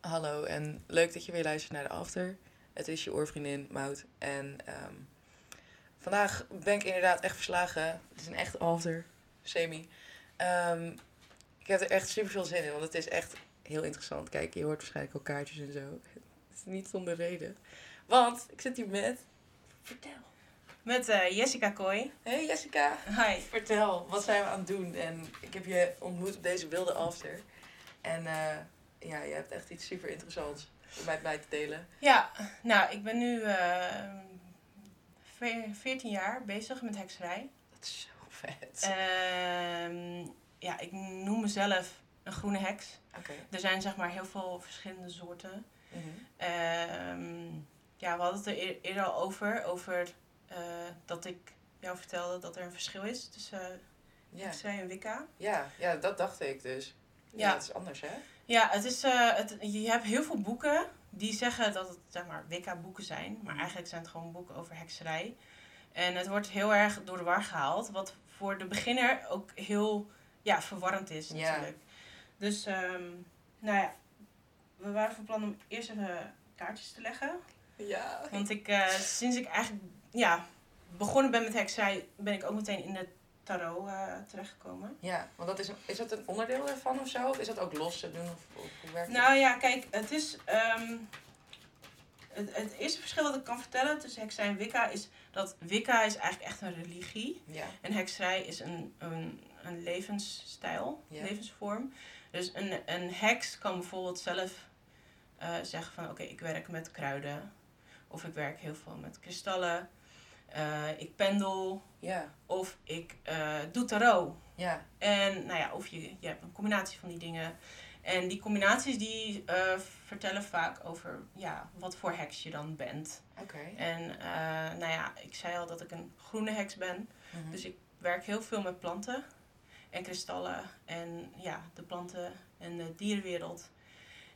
Hallo en leuk dat je weer luistert naar de After. Het is je oorvriendin Mout. En ehm, vandaag ben ik inderdaad echt verslagen. Het is een echt After, semi. Ehm, ik heb er echt super veel zin in, want het is echt heel interessant. Kijk, je hoort waarschijnlijk al kaartjes en zo. Het is niet zonder reden. Want ik zit hier met... Vertel. Met eh, Jessica Kooi. Hey Jessica. Hi. Vertel, wat zijn we aan het doen? En ik heb je ontmoet op deze wilde after. En eh, ja, je hebt echt iets super interessants om mij bij te delen. Ja, nou, ik ben nu eh, veer- 14 jaar bezig met hekserij. Dat is zo vet. Ehm, ja, ik noem mezelf een groene heks. Oké. Er zijn zeg maar heel veel verschillende soorten. Mhm. Ehm, ja, we hadden het er eer- eerder al over. Over eh, dat ik jou vertelde dat er een verschil is tussen uh, Ja. hekserij en wicca. Ja, ja, dat dacht ik dus. Ja, Ja. het is anders hè? Ja, het is, eh, het, je hebt heel veel boeken die zeggen dat het zeg maar Wicca-boeken zijn. Maar eigenlijk zijn het gewoon boeken over hekserij. En het wordt heel erg door de war gehaald. Wat voor de beginner ook heel ja, verwarrend is Ja. natuurlijk. Dus, ehm, nou ja. We waren van plan om eerst even kaartjes te leggen. Ja. Want ik, eh, sinds ik eigenlijk ja, begonnen ben met hekserij, ben ik ook meteen in de tarot eh, terechtgekomen. Ja, want dat is, is dat een onderdeel ervan of zo? Of is dat ook los te doen? Of, of hoe werkt Nou ja, kijk, het is. ehm, het, het eerste verschil dat ik kan vertellen tussen hekserij en Wicca is dat Wicca is eigenlijk echt een religie. Ja. En hekserij is een, een, een levensstijl, Ja. levensvorm. Dus een, een heks kan bijvoorbeeld zelf eh, zeggen van oké, ik werk met kruiden. Of ik werk heel veel met kristallen. Eh, ik pendel. Ja. Of ik eh, doe tarot. Ja. En nou ja, of je, je hebt een combinatie van die dingen. En die combinaties die eh, vertellen vaak over ja, wat voor heks je dan bent. Oké. En nou ja, ik zei al dat ik een groene heks ben. Mhm. Dus ik werk heel veel met planten en kristallen. En ja, de planten en de dierenwereld.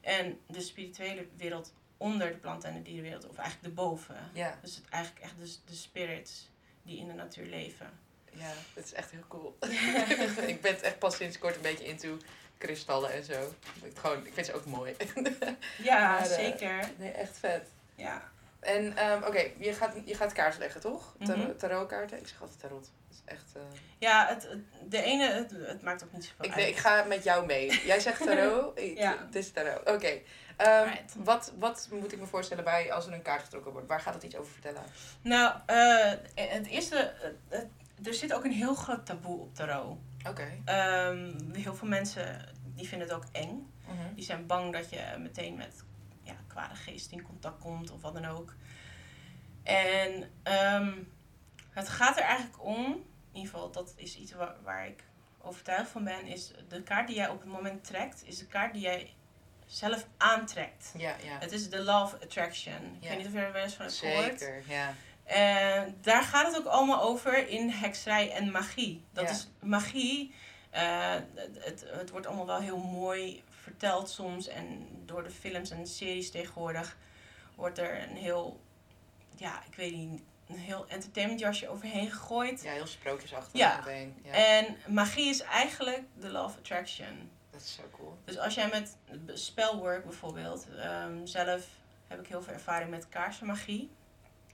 En de spirituele wereld onder de planten en de dierenwereld. Of eigenlijk erboven. Ja. Dus het eigenlijk echt de, de spirits die in de natuur leven. Ja, dat is echt heel cool. ik ben het echt pas sinds kort een beetje into kristallen en zo. Ik, gewoon, ik vind ze ook mooi. Ja, Maar, eh, zeker. nee, echt vet. Ja. En ehm, oké, je, gaat, je gaat kaarten leggen, toch? Tar Mhm. Tarotkaarten? Ik zeg altijd tarot. Dat is echt... eh, Ja, het, de ene, het, het maakt ook niet zoveel Ik, uit. nee, ik ga met jou mee. Jij zegt tarot, ik, Ja. het is tarot. Oké. Right. wat, wat moet ik me voorstellen bij als er een kaart getrokken wordt? Waar gaat het iets over vertellen? Nou, eh, het eerste, eh, het- er zit ook een heel groot taboe op tarot. Oké. Ehm, heel veel mensen die vinden het ook eng. Mhm. Die zijn bang dat je meteen met ja, kwade geesten in contact komt of wat dan ook. En ehm, het gaat er eigenlijk om, in ieder geval dat is iets waar, waar ik overtuigd van ben, is de kaart die jij op het moment trekt, is de kaart die jij zelf aantrekt. Ja, ja. Het is de of attraction. Ik weet niet of je er wel eens van hebt gehoord. Zeker, ja. En daar gaat het ook allemaal over in hekserij en magie. Dat Ja. is magie. eh, het, het, wordt allemaal wel heel mooi verteld soms. En door de films en series tegenwoordig wordt er een heel, ja, ik weet niet, een heel entertainment jasje overheen gegooid. Ja, heel sprookjesachtig Ja. meteen. Ja. En magie is eigenlijk de of attraction. Dat is zo cool. Dus als jij met spelwork bijvoorbeeld, ehm, zelf heb ik heel veel ervaring met kaarsenmagie.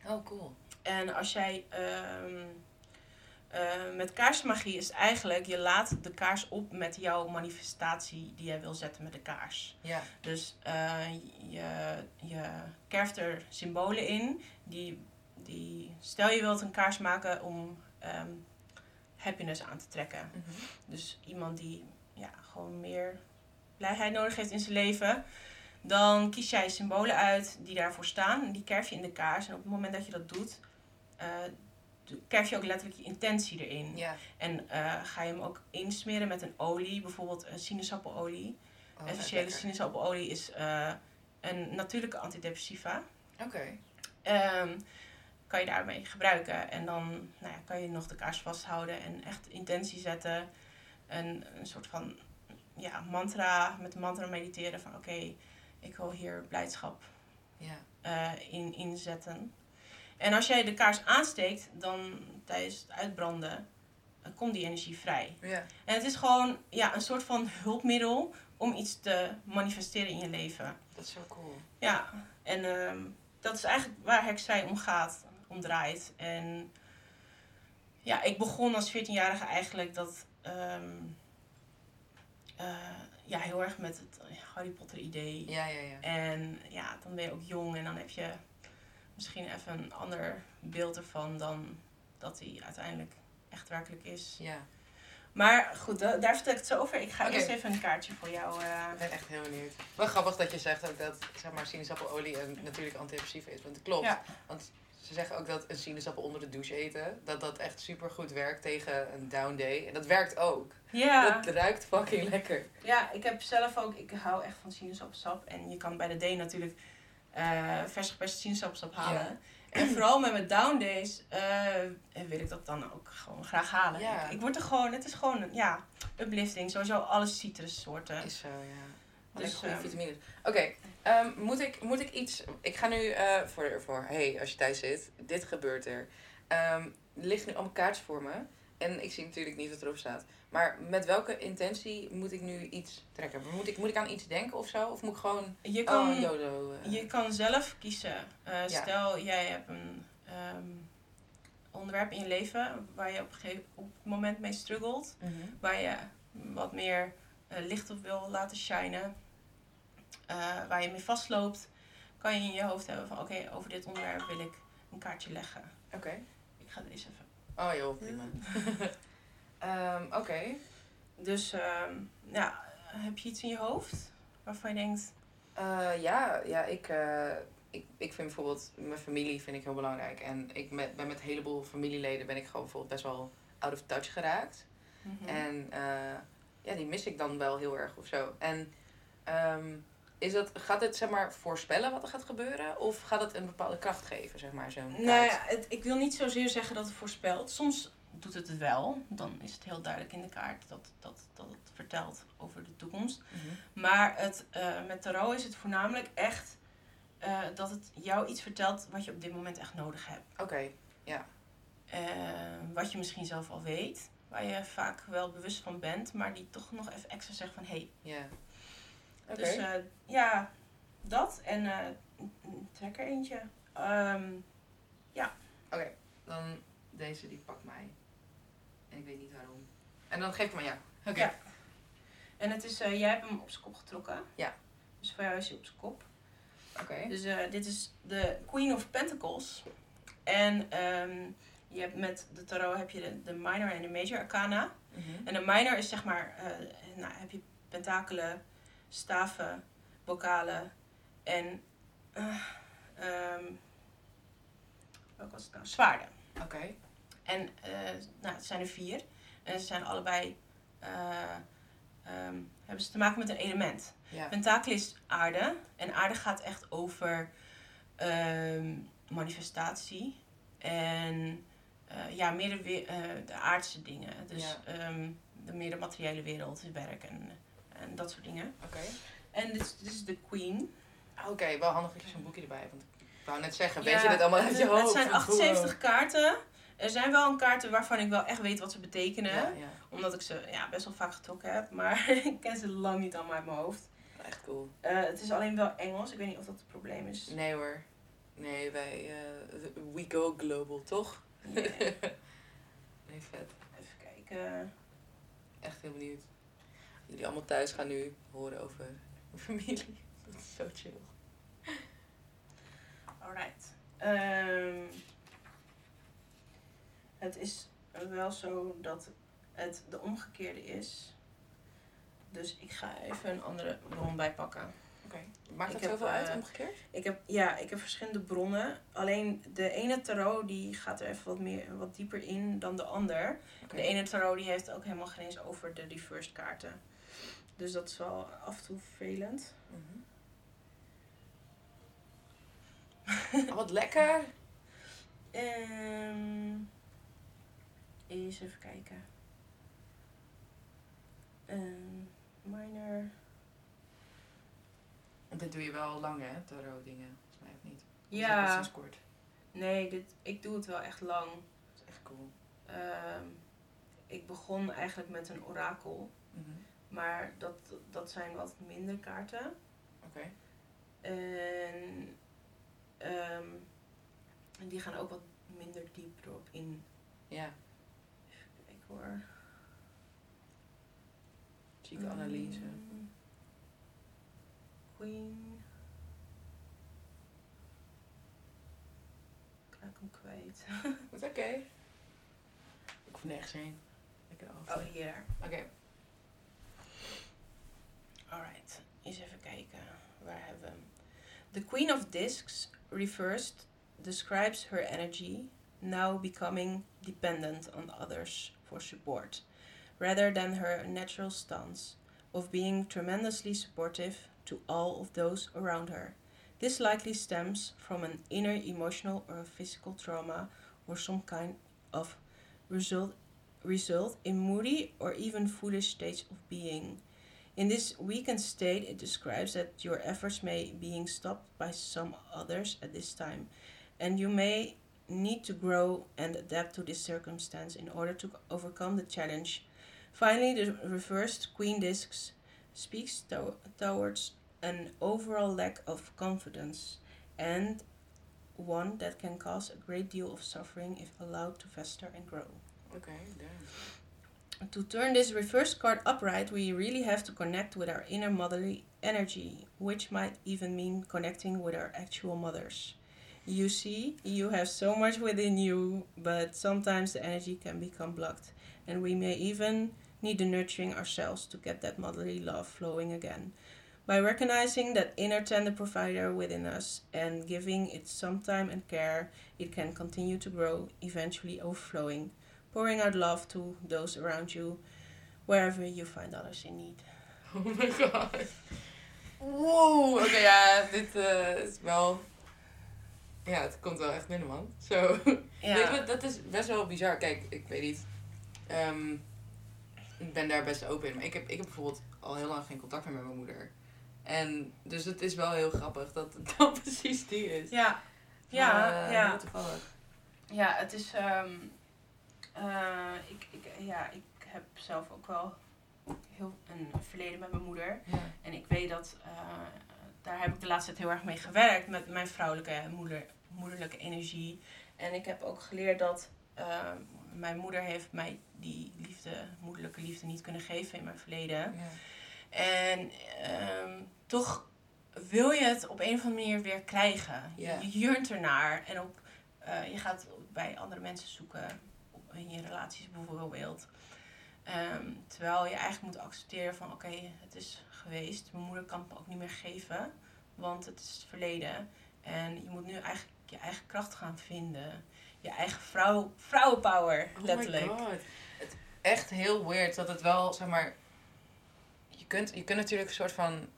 Oh, cool. En als jij ehm, eh, met kaarsmagie is eigenlijk, je laat de kaars op met jouw manifestatie die jij wil zetten met de kaars. Ja. Dus eh, je, je kerft er symbolen in. Die, die, stel je wilt een kaars maken om ehm, happiness aan te trekken. Mhm. Dus iemand die ja, gewoon meer blijheid nodig heeft in zijn leven. Dan kies jij symbolen uit die daarvoor staan. En die kerf je in de kaars. En op het moment dat je dat doet, eh, kerf je ook letterlijk je intentie erin. Ja. En eh, ga je hem ook insmeren met een olie, bijvoorbeeld een sinaasappenolie. Oh, Essentiële lekker. sinaasappenolie is eh, een natuurlijke antidepressiva. Oké. Ehm, kan je daarmee gebruiken. En dan nou ja, kan je nog de kaars vasthouden en echt intentie zetten. En een soort van ja, mantra, met een mantra mediteren van oké, ik wil hier blijdschap Ja. eh, in inzetten. En als jij de kaars aansteekt, dan tijdens het uitbranden dan komt die energie vrij. Ja. En het is gewoon ja, een soort van hulpmiddel om iets te manifesteren in je leven. Dat is zo cool. Ja, en ehm, dat is eigenlijk waar hekserij om gaat, om draait. En ja, ik begon als 14-jarige eigenlijk dat... ehm, eh, ja, heel erg met het Harry Potter idee. Ja, ja, ja. En ja, dan ben je ook jong en dan heb je misschien even een ander beeld ervan dan dat hij uiteindelijk echt werkelijk is. Ja. Maar goed, da- daar vertel ik het zo over. Ik ga Oké. eerst even een kaartje voor jou. eh, Ik ben echt heel benieuwd. Wel grappig dat je zegt ook dat zeg maar, sinaasappeleolie een natuurlijk antidepressief is. Want het klopt. Ja. Want ze zeggen ook dat een sinaasappel onder de douche eten, dat dat echt super goed werkt tegen een down day. En dat werkt ook. ja. Dat ruikt fucking lekker. ja, ik heb zelf ook, ik hou echt van sinaasappelsap. En je kan bij de D natuurlijk eh vers geperste sinaasappelsap halen. Ja. En vooral met mijn down days eh, wil ik dat dan ook gewoon graag halen. Ja. Ik, ik word er gewoon, het is gewoon, een, ja, uplifting. Sowieso alle citrussoorten. Is zo, ja. Dus, goede ehm, vitamines. Oké, ehm, moet, ik, moet ik iets... Ik ga nu eh, voor, voor... hey, als je thuis zit, dit gebeurt er. Ehm, er liggen nu allemaal kaartjes voor me. En ik zie natuurlijk niet wat erop staat. Maar met welke intentie moet ik nu iets trekken? Moet ik, moet ik aan iets denken of zo? Of moet ik gewoon... Je kan, oh, YOLO. eh, Je kan zelf kiezen. Eh, Ja. Stel, jij hebt een ehm, onderwerp in je leven waar je op, een gegeven, op het moment mee struggelt. mhm. Waar je wat meer licht op wil laten shinen. Eh, waar je mee vastloopt. Kan je in je hoofd hebben van oké, over dit onderwerp wil ik een kaartje leggen. Oké. Ik ga er eens even. Oh joh, prima. Ehm, Oké. Dus ehm, ja, heb je iets in je hoofd waarvan je denkt... Eh, ja, ja ik, eh, ik, ik vind bijvoorbeeld mijn familie vind ik heel belangrijk. En ik met, ben met een heleboel familieleden ben ik gewoon bijvoorbeeld best wel out of touch geraakt. mhm. En ja, die mis ik dan wel heel erg of zo. En ehm, is dat, gaat het zeg maar voorspellen wat er gaat gebeuren? Of gaat het een bepaalde kracht geven, zeg maar, zo'n Nou ja, het, ik wil niet zozeer zeggen dat het voorspelt. Soms doet het het wel. Dan is het heel duidelijk in de kaart dat, dat, dat het vertelt over de toekomst. Mhm. Maar het, eh, met tarot is het voornamelijk echt eh, dat het jou iets vertelt wat je op dit moment echt nodig hebt. Oké, Eh, wat je misschien zelf al weet. Waar je vaak wel bewust van bent. Maar die toch nog even extra zegt van... Hey, ja. Dus eh, ja, dat. En eh, trek er eentje. Ehm, Oké, dan deze die pakt mij. En ik weet niet waarom. En dan geef ik hem aan jou. Oké. Ja. En het is, eh, jij hebt hem op zijn kop getrokken. Ja. Dus voor jou is hij op zijn kop. Oké. Dus dit is de Queen of Pentacles. En ehm, je hebt met de tarot heb je de, de minor en de major arcana. Mhm. En de minor is zeg maar, nou heb je pentakelen, staven, bokalen en, eh ehm, wat was het nou, zwaarden. Oké. En eh, nou, het zijn er vier. En ze zijn allebei, eh, ehm, hebben ze te maken met een element. Ja. Pentakel is aarde. En aarde gaat echt over ehm, manifestatie. En ja, meer de, de aardse dingen. Dus ehm, de meer de materiële wereld, het werk en, en dat soort dingen. Oké. En dit, is- dit is de queen. Oké, wel handig dat je zo'n boekje erbij hebt. Want ik wou net zeggen, Ja, weet je dit allemaal uit je hoofd? Het zijn Wow. 78 kaarten. Er zijn wel een kaarten waarvan ik wel echt weet wat ze betekenen. Ja, ja. Omdat ik ze ja, best wel vaak getrokken heb. Maar ik ken ze lang niet allemaal uit mijn hoofd. Echt cool. Eh, het is alleen wel Engels. Ik weet niet of dat het probleem is. Nee hoor. Nee, wij... eh, we go global, toch? Nee. Nee, vet. Even kijken. Echt heel benieuwd. Jullie allemaal thuis gaan nu horen over mijn familie. Dat is zo chill. Alright. Ehm, het is wel zo dat het de omgekeerde is. Dus ik ga even een andere bron bijpakken. Oké. Maakt het zoveel uit eh, omgekeerd? Ik heb, ja, ik heb verschillende bronnen. Alleen de ene tarot die gaat er even wat, meer, wat dieper in dan de ander. De ene tarot die heeft ook helemaal geen eens over de reversed kaarten. Dus dat is wel af en toe vervelend. Mhm. Wat lekker. Ehm eens even kijken. Ehm minor. Dit doe je wel lang, hè? Tarot dingen. Volgens mij of niet? Is dat Ja, sinds kort. nee, dit, ik doe het wel echt lang. Dat is echt cool. Ehm, ik begon eigenlijk met een orakel. Mhm. Maar dat, dat zijn wat minder kaarten. Oké. En ehm, en die gaan ook wat minder diep erop in. Ja, Ik hoor. psychoanalyse. Mm. Queen. Ik raak hem kwijt. Dat is oké. Ik hoef nergens heen. Lekker af. Oh, hier. Oké. Alright, eens even kijken. Waar hebben we? The Queen of Discs reversed describes her energy now becoming dependent on others for support, rather than her natural stance of being tremendously supportive to all of those around her. This likely stems from an inner emotional or physical trauma or some kind of result result in moody or even foolish states of being. In this weakened state, it describes that your efforts may being stopped by some others at this time, and you may need to grow and adapt to this circumstance in order to overcome the challenge. Finally, the reversed queen discs speaks to- towards an overall lack of confidence and one that can cause a great deal of suffering if allowed to fester and grow. Oké, damn. To turn this reverse card upright, we really have to connect with our inner motherly energy, which might even mean connecting with our actual mothers. You see, you have so much within you, but sometimes the energy can become blocked, and we may even need the nurturing ourselves to get that motherly love flowing again. By recognizing that inner tender provider within us and giving it some time and care, it can continue to grow, eventually overflowing pouring out love to those around you wherever you find others in need. Oh my god. Wow. Oké, ja, dit eh, is wel... Ja, het komt wel echt binnen, man. Zo. Je wat, dat is best wel bizar. Kijk, ik weet niet. Ehm, ik ben daar best open in. Maar ik heb, ik heb bijvoorbeeld al heel lang geen contact meer met mijn moeder. En dus het is wel heel grappig dat het dan precies die is. Ja, ja, eh, ja. toevallig. ja het is. ehm, eh, ik, ik, ja, ik heb zelf ook wel heel een verleden met mijn moeder. Ja. En ik weet dat. eh, daar heb ik de laatste tijd heel erg mee gewerkt met mijn vrouwelijke moeder, moederlijke energie. En ik heb ook geleerd dat. eh, mijn moeder heeft mij die liefde, moederlijke liefde niet kunnen geven in mijn verleden. Ja. En ehm, toch wil je het op een of andere manier weer krijgen. Je- Ja. Je ernaar en op, je gaat bij andere mensen zoeken, in je relaties bijvoorbeeld. Ehm, terwijl je eigenlijk moet accepteren van oké, het is geweest. Mijn moeder kan het me ook niet meer geven, want het is het verleden. En je moet nu eigenlijk je eigen kracht gaan vinden. Je eigen vrouw, vrouwenpower, Oh letterlijk. my god. Het, echt heel weird dat het wel, zeg maar... Je kunt, je kunt natuurlijk een soort van...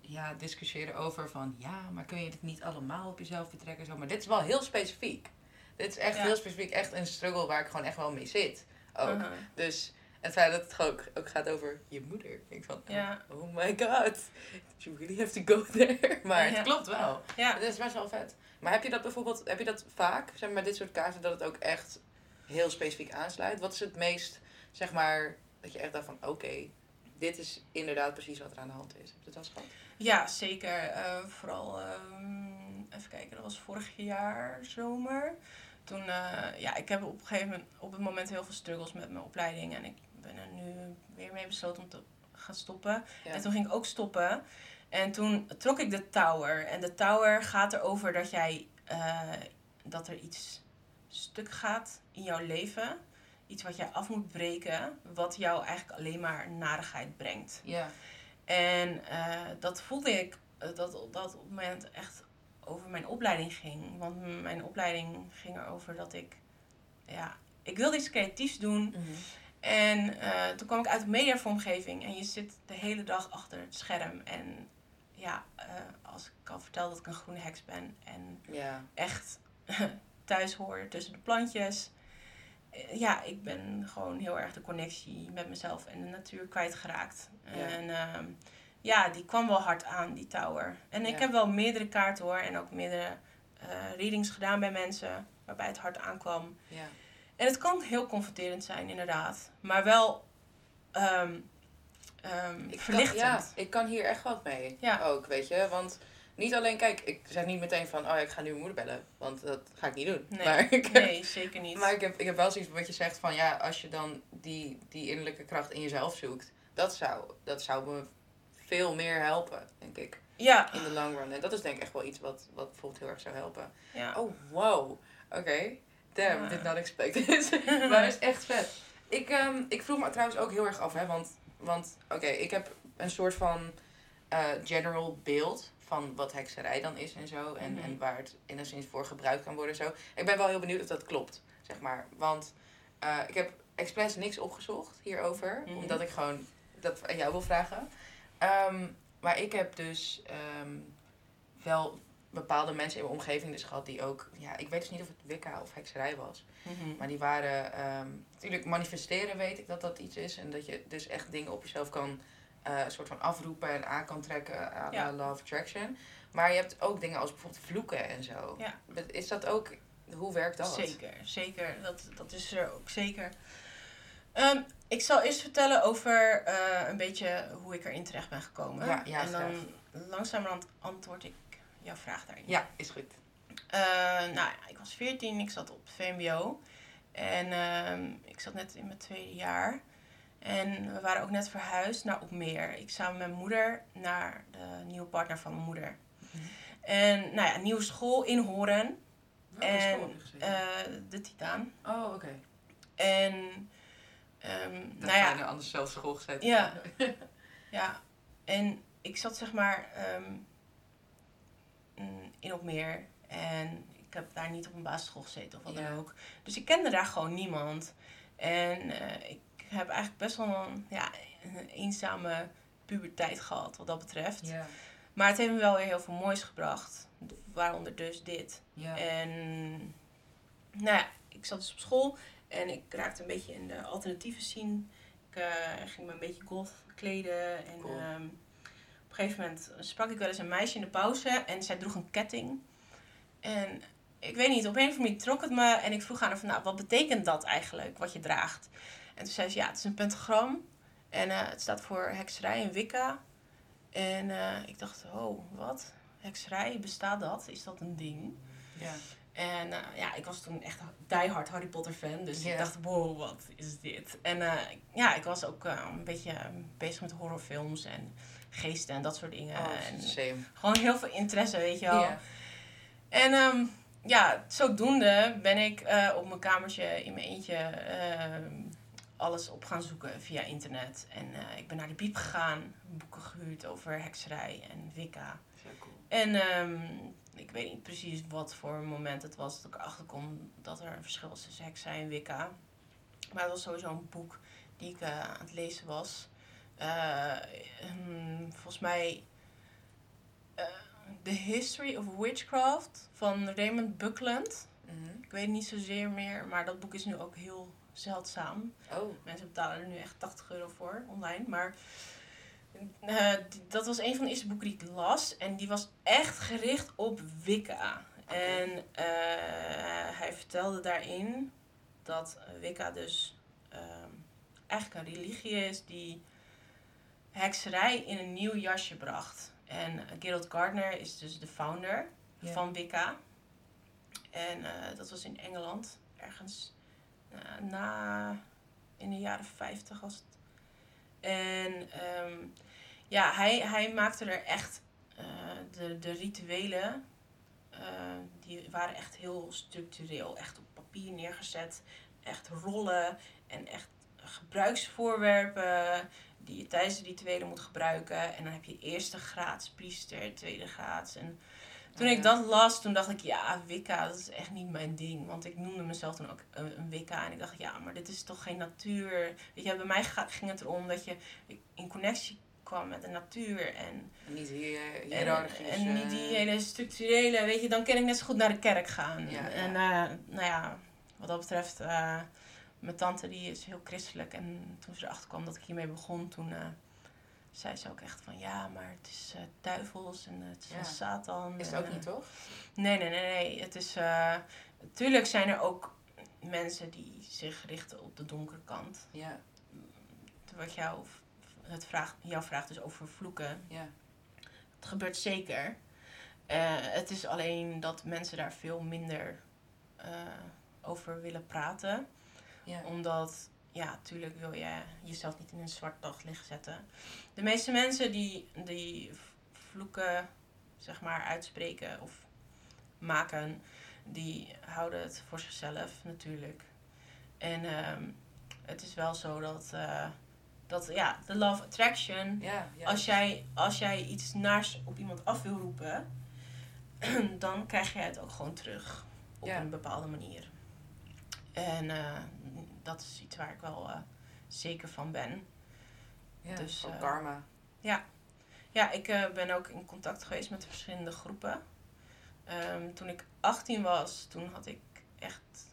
Ja, discussiëren over van... Ja, maar kun je het niet allemaal op jezelf betrekken? en Zo. Maar dit is wel heel specifiek. Dit is echt Ja. heel specifiek. Echt een struggle waar ik gewoon echt wel mee zit. Ook. Dus het feit dat het gewoon ook, ook gaat over je moeder. Ik denk van, Ja. oh my god. You really have to go there. Maar Ja. het klopt wel. Ja. Het is best wel vet. Maar heb je dat bijvoorbeeld, heb je dat vaak, zeg maar, met dit soort kaarten, dat het ook echt heel specifiek aansluit? Wat is het meest, zeg maar, dat je echt dacht van, oké, dit is inderdaad precies wat er aan de hand is. Heb je dat wel gehad? Ja, zeker. Eh, vooral, ehm, even kijken, dat was vorig jaar zomer. Toen, eh, ja, ik heb op een gegeven moment, op het moment heel veel struggles met mijn opleiding. En ik ben er nu weer mee besloten om te gaan stoppen. Ja. En toen ging ik ook stoppen. En toen trok ik de tower. En de tower gaat erover dat jij, eh, dat er iets stuk gaat in jouw leven. Iets wat jij af moet breken, wat jou eigenlijk alleen maar narigheid brengt. Ja. En eh, dat voelde ik dat dat op het moment echt over mijn opleiding ging. Want mijn opleiding ging erover dat ik, ja, ik wilde iets creatiefs doen. En eh, toen kwam ik uit de mediavormgeving en je zit de hele dag achter het scherm. En ja, eh, als ik al vertel dat ik een groene heks ben en echt thuis hoor tussen de plantjes. Eh, Ja, ik ben gewoon heel erg de connectie met mezelf en de natuur kwijtgeraakt. Ja. En ehm, ja, die kwam wel hard aan, die tower. En ik heb wel meerdere kaarten hoor en ook meerdere eh, readings gedaan bij mensen waarbij het hard aankwam. Ja. En het kan heel confronterend zijn, inderdaad. Maar wel ehm ehm Ik kan, verlichtend. ja, ik kan hier echt wat mee. Ja. Ook, weet je. Want niet alleen, kijk, ik zeg niet meteen van, oh ik ga nu mijn moeder bellen. Want dat ga ik niet doen. Nee, Maar ik, nee, zeker niet. maar ik heb, ik heb wel zoiets wat je zegt van, ja, als je dan die, die innerlijke kracht in jezelf zoekt. Dat zou, dat zou me veel meer helpen, denk ik. ja, In de long run. En dat is denk ik echt wel iets wat, wat bijvoorbeeld heel erg zou helpen. ja. Oh, wow. Oké. Damn, Ja. did not expect this. maar het is echt vet. Ik, ehm, ik vroeg me trouwens ook heel erg af, hè, want, want oké, ik heb een soort van eh, general beeld van wat hekserij dan is en zo. En, Mhm. en waar het enigszins voor gebruikt kan worden en zo. Ik ben wel heel benieuwd of dat klopt, zeg maar. Want eh, ik heb expres niks opgezocht hierover, Mhm. omdat ik gewoon dat aan jou wil vragen. Ehm, maar ik heb dus ehm, wel bepaalde mensen in mijn omgeving dus gehad die ook... Ja, ik weet dus niet of het wicca of hekserij was. Mhm. Maar die waren... ehm, natuurlijk manifesteren weet ik dat dat iets is. En dat je dus echt dingen op jezelf kan... eh soort van afroepen en aan kan trekken aan Ja. Law of Attraction. Maar je hebt ook dingen als bijvoorbeeld vloeken en zo. Ja. Is dat ook... Hoe werkt dat? Zeker, zeker. Dat, dat is er ook zeker. Ehm, ik zal eerst vertellen over eh, een beetje hoe ik erin terecht ben gekomen. Ja, ja, en dan langzamerhand antwoord ik jouw vraag daarin. Ja, is goed. Eh, nou ja, ik was 14, ik zat op het VMBO. En ehm, ik zat net in mijn tweede jaar. En we waren ook net verhuisd naar Opmeer. Ik samen met mijn moeder naar de nieuwe partner van mijn moeder. Mhm. En nou ja, nieuwe school in Horen. Welke en eh, de Titaan. oh, oké. En Dat nou ja, anders zelfs school gezet. Ja. ja, en ik zat zeg maar ehm, mm, in Opmeer. En ik heb daar niet op een basisschool gezeten of wat Ja. dan ook. Dus ik kende daar gewoon niemand. En eh, ik heb eigenlijk best wel een, ja, een eenzame puberteit gehad wat dat betreft. Ja. Maar het heeft me wel weer heel veel moois gebracht. Waaronder dus dit. Ja. En nou ja, ik zat dus op school en ik raakte een beetje in de alternatieve scene. Ik eh, ging me een beetje goth kleden. En Cool. ehm, op een gegeven moment sprak ik wel eens een meisje in de pauze en zij droeg een ketting. En ik weet niet, op een of andere manier trok het me en ik vroeg aan haar van, nou, wat betekent dat eigenlijk, wat je draagt? En toen zei ze, ja, het is een pentagram en eh, het staat voor hekserij en wicca. En eh, ik dacht, oh, wat? Hekserij, bestaat dat? Is dat een ding? ja. En eh, ja, ik was toen echt diehard Harry Potter fan. Dus ik dacht, wow, wat is dit? En eh, ja, ik was ook eh, een beetje bezig met horrorfilms en geesten en dat soort dingen. Oh, en same. gewoon heel veel interesse, weet je wel. En ehm, ja, zodoende ben ik op mijn kamertje in mijn eentje alles op gaan zoeken via internet. En ik ben naar de biep gegaan, boeken gehuurd over hekserij en wicca. Cool. En ehm, ik weet niet precies wat voor moment het was dat ik erachter kom dat er een verschil is tussen en wicca. Maar het was sowieso een boek die ik eh, aan het lezen was. Eh, volgens mij eh, The History of Witchcraft van Raymond Buckland. Mhm. Ik weet niet zozeer meer, maar dat boek is nu ook heel zeldzaam. Oh, Mensen betalen er nu echt 80 euro voor online. Maar die- dat was een van de eerste boeken die ik las. En die was echt gericht op Wicca. En eh, hij vertelde daarin dat Wicca dus ehm, eigenlijk een religie is die hekserij in een nieuw jasje bracht. En eh, Gerald Gardner is dus de founder van Wicca. En dat was in Engeland, ergens na in de jaren 50 was het. En ehm, ja, hij, hij maakte er echt eh, de, de rituelen, eh, die waren echt heel structureel, echt op papier neergezet, echt rollen en echt gebruiksvoorwerpen die je tijdens de rituelen moet gebruiken. En dan heb je eerste graads priester, tweede graads. En toen Oh, ik dat las, toen dacht ik, ja, Wicca, dat is echt niet mijn ding. Want ik noemde mezelf toen ook een, een Wicca. En ik dacht, ja, maar dit is toch geen natuur. Weet je, bij mij ging het erom dat je in connectie kwam met de natuur. En, niet en, hiërarchisch. en niet die hele structurele, weet je, dan kan ik net zo goed naar de kerk gaan. Ja. En eh, nou ja, wat dat betreft, eh, mijn tante die is heel christelijk. En toen ze erachter kwam dat ik hiermee begon, toen zei ze ook echt van, ja, maar het is duivels en het is Ja. van Satan. Is en, het ook niet, toch? Nee, nee, nee, nee. Het is. tuurlijk zijn er ook mensen die zich richten op de donkere kant. Ja, Wat jou, het vraagt, jouw vraagt dus over vloeken. ja, Het gebeurt zeker. Eh, het is alleen dat mensen daar veel minder eh, over willen praten. ja. Omdat, ja, natuurlijk wil je jezelf niet in een zwart daglicht zetten. De meeste mensen die, die vloeken, zeg maar, uitspreken of maken, die houden het voor zichzelf natuurlijk. En ehm, het is wel zo dat, eh, dat ja, de love attraction, ja, ja. als jij, als jij iets naars op iemand af wil roepen, dan krijg jij het ook gewoon terug. Op Ja. een bepaalde manier. En eh, dat is iets waar ik wel eh, zeker van ben. ja, dus, van eh, karma. Ja, ik eh, ben ook in contact geweest met verschillende groepen. Ehm, toen ik 18 was, toen had ik echt,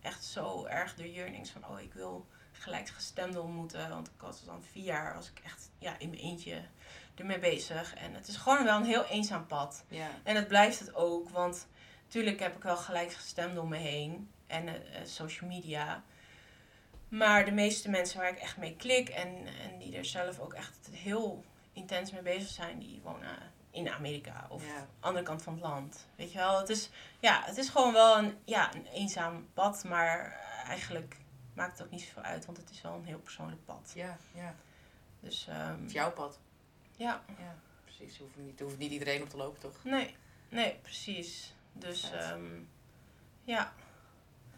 echt zo erg de yearnings van... oh, ik wil gelijkgestemden ontmoeten. Want ik was dan vier jaar, was ik echt ja, in mijn eentje ermee bezig. En het is gewoon wel een heel eenzaam pad. Ja, En het blijft het ook, want natuurlijk heb ik wel gelijkgestemden om me heen. En eh, eh, social media. Maar de meeste mensen waar ik echt mee klik en, en die er zelf ook echt heel intens mee bezig zijn, die wonen in Amerika of ja, andere kant van het land. Weet je wel, het is, ja, het is gewoon wel een, ja, een eenzaam pad, maar eigenlijk maakt het ook niet zoveel uit, want het is wel een heel persoonlijk pad. ja, ja. Dus ehm, Het is jouw pad. ja, Ja, precies. Hoeft niet, hoeft niet iedereen op te lopen, toch? nee, nee, precies. Dus ehm, ja.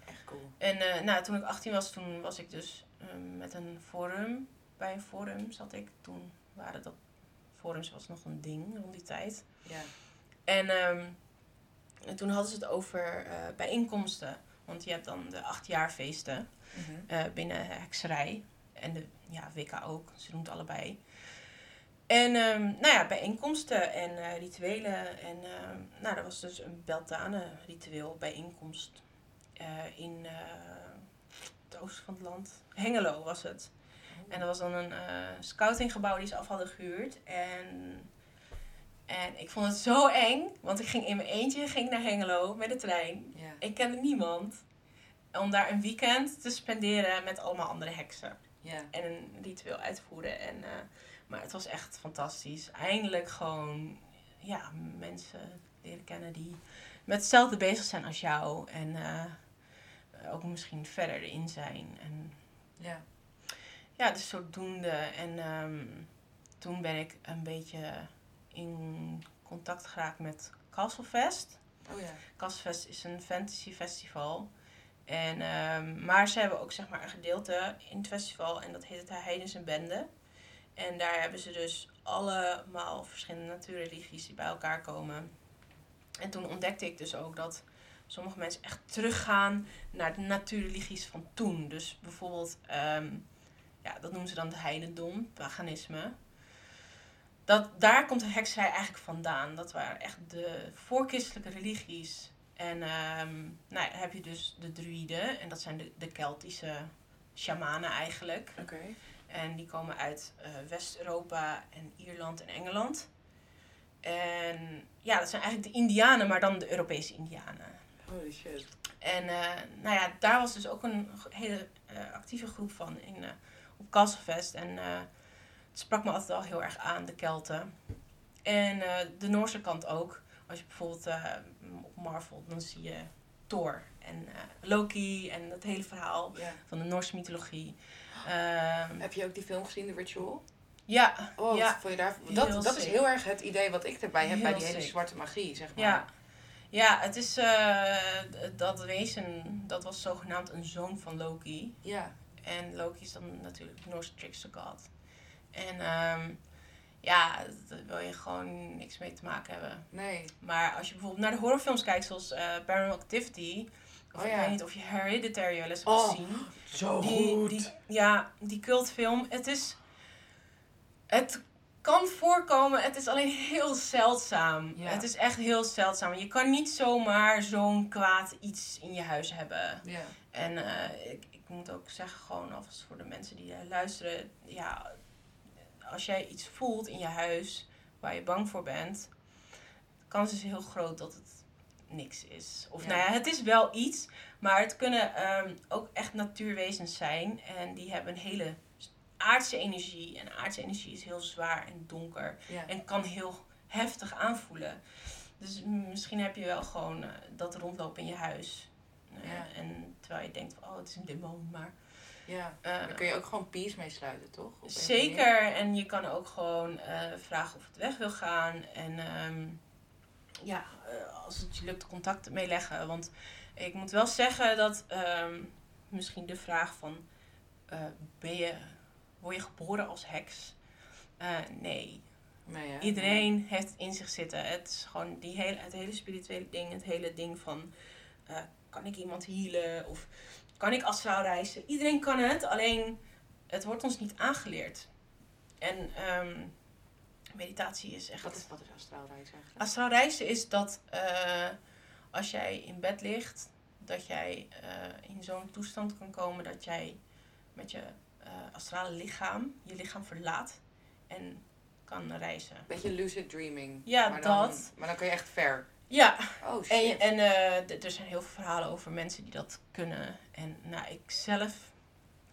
Echt cool. En eh, nou, toen ik 18 was, toen was ik dus ehm, met een forum. Bij een forum zat ik. Toen waren dat forums was nog een ding rond die tijd. Ja, En, ehm, en toen hadden ze het over eh, bijeenkomsten. Want je hebt dan de achtjaarfeesten Mhm. eh binnen hekserij. En de ja, WK ook. Ze noemt het allebei. En ehm, nou ja, bijeenkomsten en eh, rituelen. En ehm, nou, dat was dus een Beltane ritueel bijeenkomst eh, in het oosten van het land. Hengelo was het. En dat was dan een scoutinggebouw die ze af hadden gehuurd. En, en ik vond het zo eng, want ik ging in mijn eentje ging naar Hengelo met de trein. Ja, Ik kende niemand. Om daar een weekend te spenderen met allemaal andere heksen. ja, En een ritueel uitvoeren. En, eh, maar het was echt fantastisch. Eindelijk gewoon ja, mensen leren kennen die met hetzelfde bezig zijn als jou. En eh, ook misschien verder erin zijn. En ja. ja, dus zodoende. En ehm, toen ben ik een beetje in contact geraakt met Castlefest. Oh ja. Castlefest is een fantasy festival. En, ehm, maar ze hebben ook zeg maar, een gedeelte in het festival en dat heet het Heidens en Bende. En daar hebben ze dus allemaal verschillende natuurreligies die bij elkaar komen. En toen ontdekte ik dus ook dat sommige mensen echt teruggaan naar de natuurreligies van toen. Dus bijvoorbeeld, ehm, ja, dat noemen ze dan het heidendom, paganisme. Dat, daar komt de hekserij eigenlijk vandaan. Dat waren echt de voorchristelijke religies. En ehm, nou heb je dus de druïden. En dat zijn de, de Keltische shamanen eigenlijk. Oké. En die komen uit eh, West-Europa en Ierland en Engeland. En ja, dat zijn eigenlijk de Indianen, maar dan de Europese Indianen. Holy shit. En eh, nou ja, daar was dus ook een hele eh, actieve groep van in, op Castlefest. En het sprak me altijd al heel erg aan, de Kelten. En eh, de Noorse kant ook. Als je bijvoorbeeld eh, op Marvel, dan zie je Thor en eh, Loki en dat hele verhaal Ja. van de Noorse mythologie. Ehm, Heb je ook die film gezien, The Ritual? ja, Oh, Ja. vond je daar? Heel Dat, dat is heel erg het idee wat ik erbij heb bij die hele sick. zwarte magie, zeg maar. Ja, ja het is dat wezen, dat was zogenaamd een zoon van Loki. Ja. En Loki is dan natuurlijk de Norse trickster god. En ehm, ja, daar wil je gewoon niks mee te maken hebben. Nee. Maar als je bijvoorbeeld naar de horrorfilms kijkt, zoals eh Paranormal Activity, of Oh ik ja. weet niet of je Hereditary wel eens hebt Oh, gezien. Zo Die, die, ja, die cultfilm, het is... Het kan voorkomen, het is alleen heel zeldzaam. Ja. Het is echt heel zeldzaam. Je kan niet zomaar zo'n kwaad iets in je huis hebben. Ja. En eh, ik, ik moet ook zeggen, gewoon alvast voor de mensen die eh, luisteren. Ja, als jij iets voelt in je huis waar je bang voor bent, de kans is heel groot dat het niks is. Of Ja. nou ja, het is wel iets, maar het kunnen ehm, ook echt natuurwezens zijn. En die hebben een hele aardse energie. En aardse energie is heel zwaar en donker. Ja. En kan heel heftig aanvoelen. Dus misschien heb je wel gewoon eh, dat rondlopen in je huis. Ja. En terwijl je denkt, van, oh, het is een demon, maar... ja. eh, Daar kun je ook gewoon peace mee sluiten, toch? Op. Zeker, en je kan ook gewoon eh, vragen of het weg wil gaan. En ehm, ja, eh, als het je lukt, contact mee leggen. Want ik moet wel zeggen dat ehm, misschien de vraag van... eh, ben je, word je geboren als heks? Eh, nee, Nee, hè? Iedereen heeft het in zich zitten. Het is gewoon die hele, het hele spirituele ding. Het hele ding van... eh, kan ik iemand healen? Of kan ik astraal reizen? Iedereen kan het. Alleen, het wordt ons niet aangeleerd. En ehm, meditatie is echt... Wat is, wat is astraal reizen eigenlijk? Astraal reizen is dat eh, als jij in bed ligt... dat jij eh, in zo'n toestand kan komen... dat jij met je eh, astrale lichaam... je lichaam verlaat en kan reizen. Beetje lucid dreaming. Ja, maar dan, dat. Maar dan kun je echt ver. Ja, Oh shit. En, en eh, er zijn heel veel verhalen over mensen die dat kunnen. En nou, ik zelf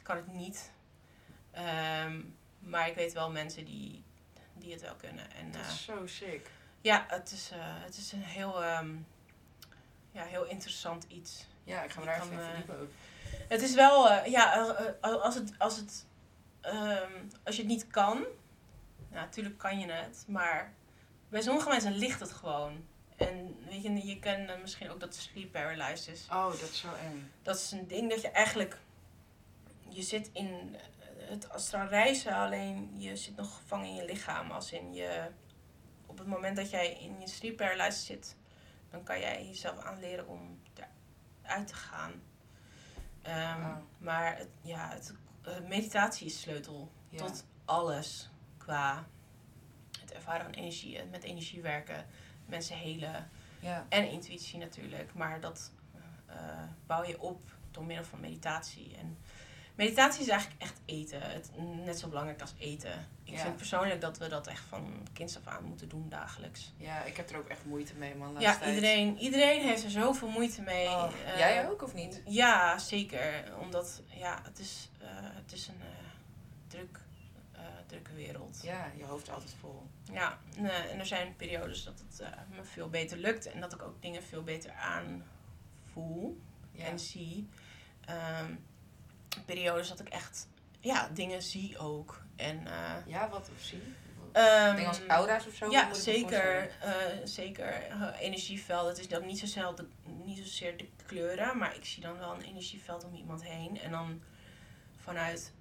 kan het niet. Ehm, maar ik weet wel mensen die, die het wel kunnen. En dat eh, is zo sick. ja, het is, eh, het is een heel, ehm, ja, heel interessant iets. Ja, ik ga me daar even eh, verdiepen ook. Het is wel, eh, ja, eh, eh, als, het, als, het, ehm, als je het niet kan, nou, natuurlijk kan je het, maar bij sommige mensen ligt het gewoon. En weet je, je kent eh, misschien ook dat sleep paralysis. Oh, dat is zo eng. Dat is een ding dat je eigenlijk, je zit in het astraal reizen, alleen je zit nog gevangen in je lichaam. Als in je, op het moment dat jij in je sleep paralysis zit, dan kan jij jezelf aanleren om eruit te gaan. Ehm. Maar het, ja, het, eh, meditatie is sleutel Ja. tot alles qua het ervaren van energie, het met energie werken, mensen helen Ja. en intuïtie natuurlijk. Maar dat eh, bouw je op door middel van meditatie. En meditatie is eigenlijk echt eten. Het, net zo belangrijk als eten. Ik Ja. vind persoonlijk dat we dat echt van kinds af aan moeten doen dagelijks. ja, ik heb er ook echt moeite mee, man. Ja, tijd. iedereen, iedereen heeft er zoveel moeite mee. Oh, Eh, jij ook of niet? Ja, zeker. Omdat ja, het, is, eh, het is een druk, drukke wereld. Ja, je hoofd is altijd vol. Ja, en, eh, en er zijn periodes dat het eh, me veel beter lukt en dat ik ook dingen veel beter aanvoel Ja. en zie. Ehm, periodes dat ik echt ja, dingen zie ook. En, eh, ja, wat of zie? ehm, Dingen als aura's of zo? Ja, zeker. zeker. Energieveld. Het is dan niet, zozeer de, niet zozeer de kleuren, maar ik zie dan wel een energieveld om iemand heen. En dan vanuit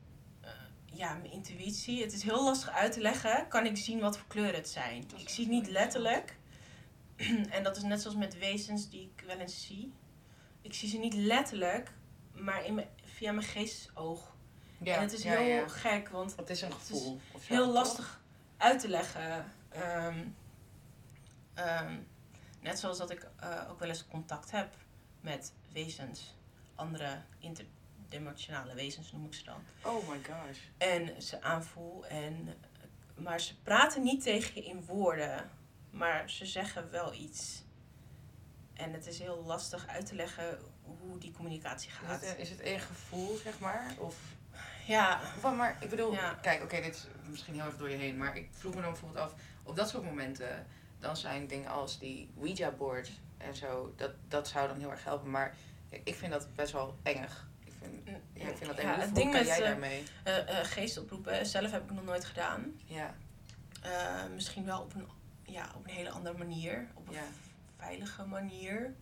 ja, mijn intuïtie. Het is heel lastig uit te leggen. Kan ik zien wat voor kleuren het zijn. Is Ik zie het niet letterlijk. en dat is net zoals met wezens die ik wel eens zie. Ik zie ze niet letterlijk, maar in mijn, via mijn geestesoog. Ja, en het is ja, heel ja. gek, want Het is een het is gevoel. zo, heel toch? lastig uit te leggen. Ehm, ehm, net zoals dat ik eh, ook wel eens contact heb met wezens, andere interdimensionale wezens noem ik ze dan. Oh my gosh. En ze aanvoel. En, maar ze praten niet tegen je in woorden, maar ze zeggen wel iets. En het is heel lastig uit te leggen hoe die communicatie Is gaat. het, is het één gevoel, zeg maar? Of, Ja, of maar ik bedoel, Ja. kijk, oké, dit is misschien heel even door je heen, maar ik vroeg me dan bijvoorbeeld af, op dat soort momenten, dan zijn dingen als die Ouija-board en zo, dat, dat zou dan heel erg helpen, maar ik vind dat best wel engig. Vind, ja, ik vind dat Ja, het ding met, jij eh, daarmee? eh, eh, geestoproepen, zelf heb ik nog nooit gedaan. Ja, misschien wel op een, ja, op een hele andere manier. Op een Ja. veilige manier.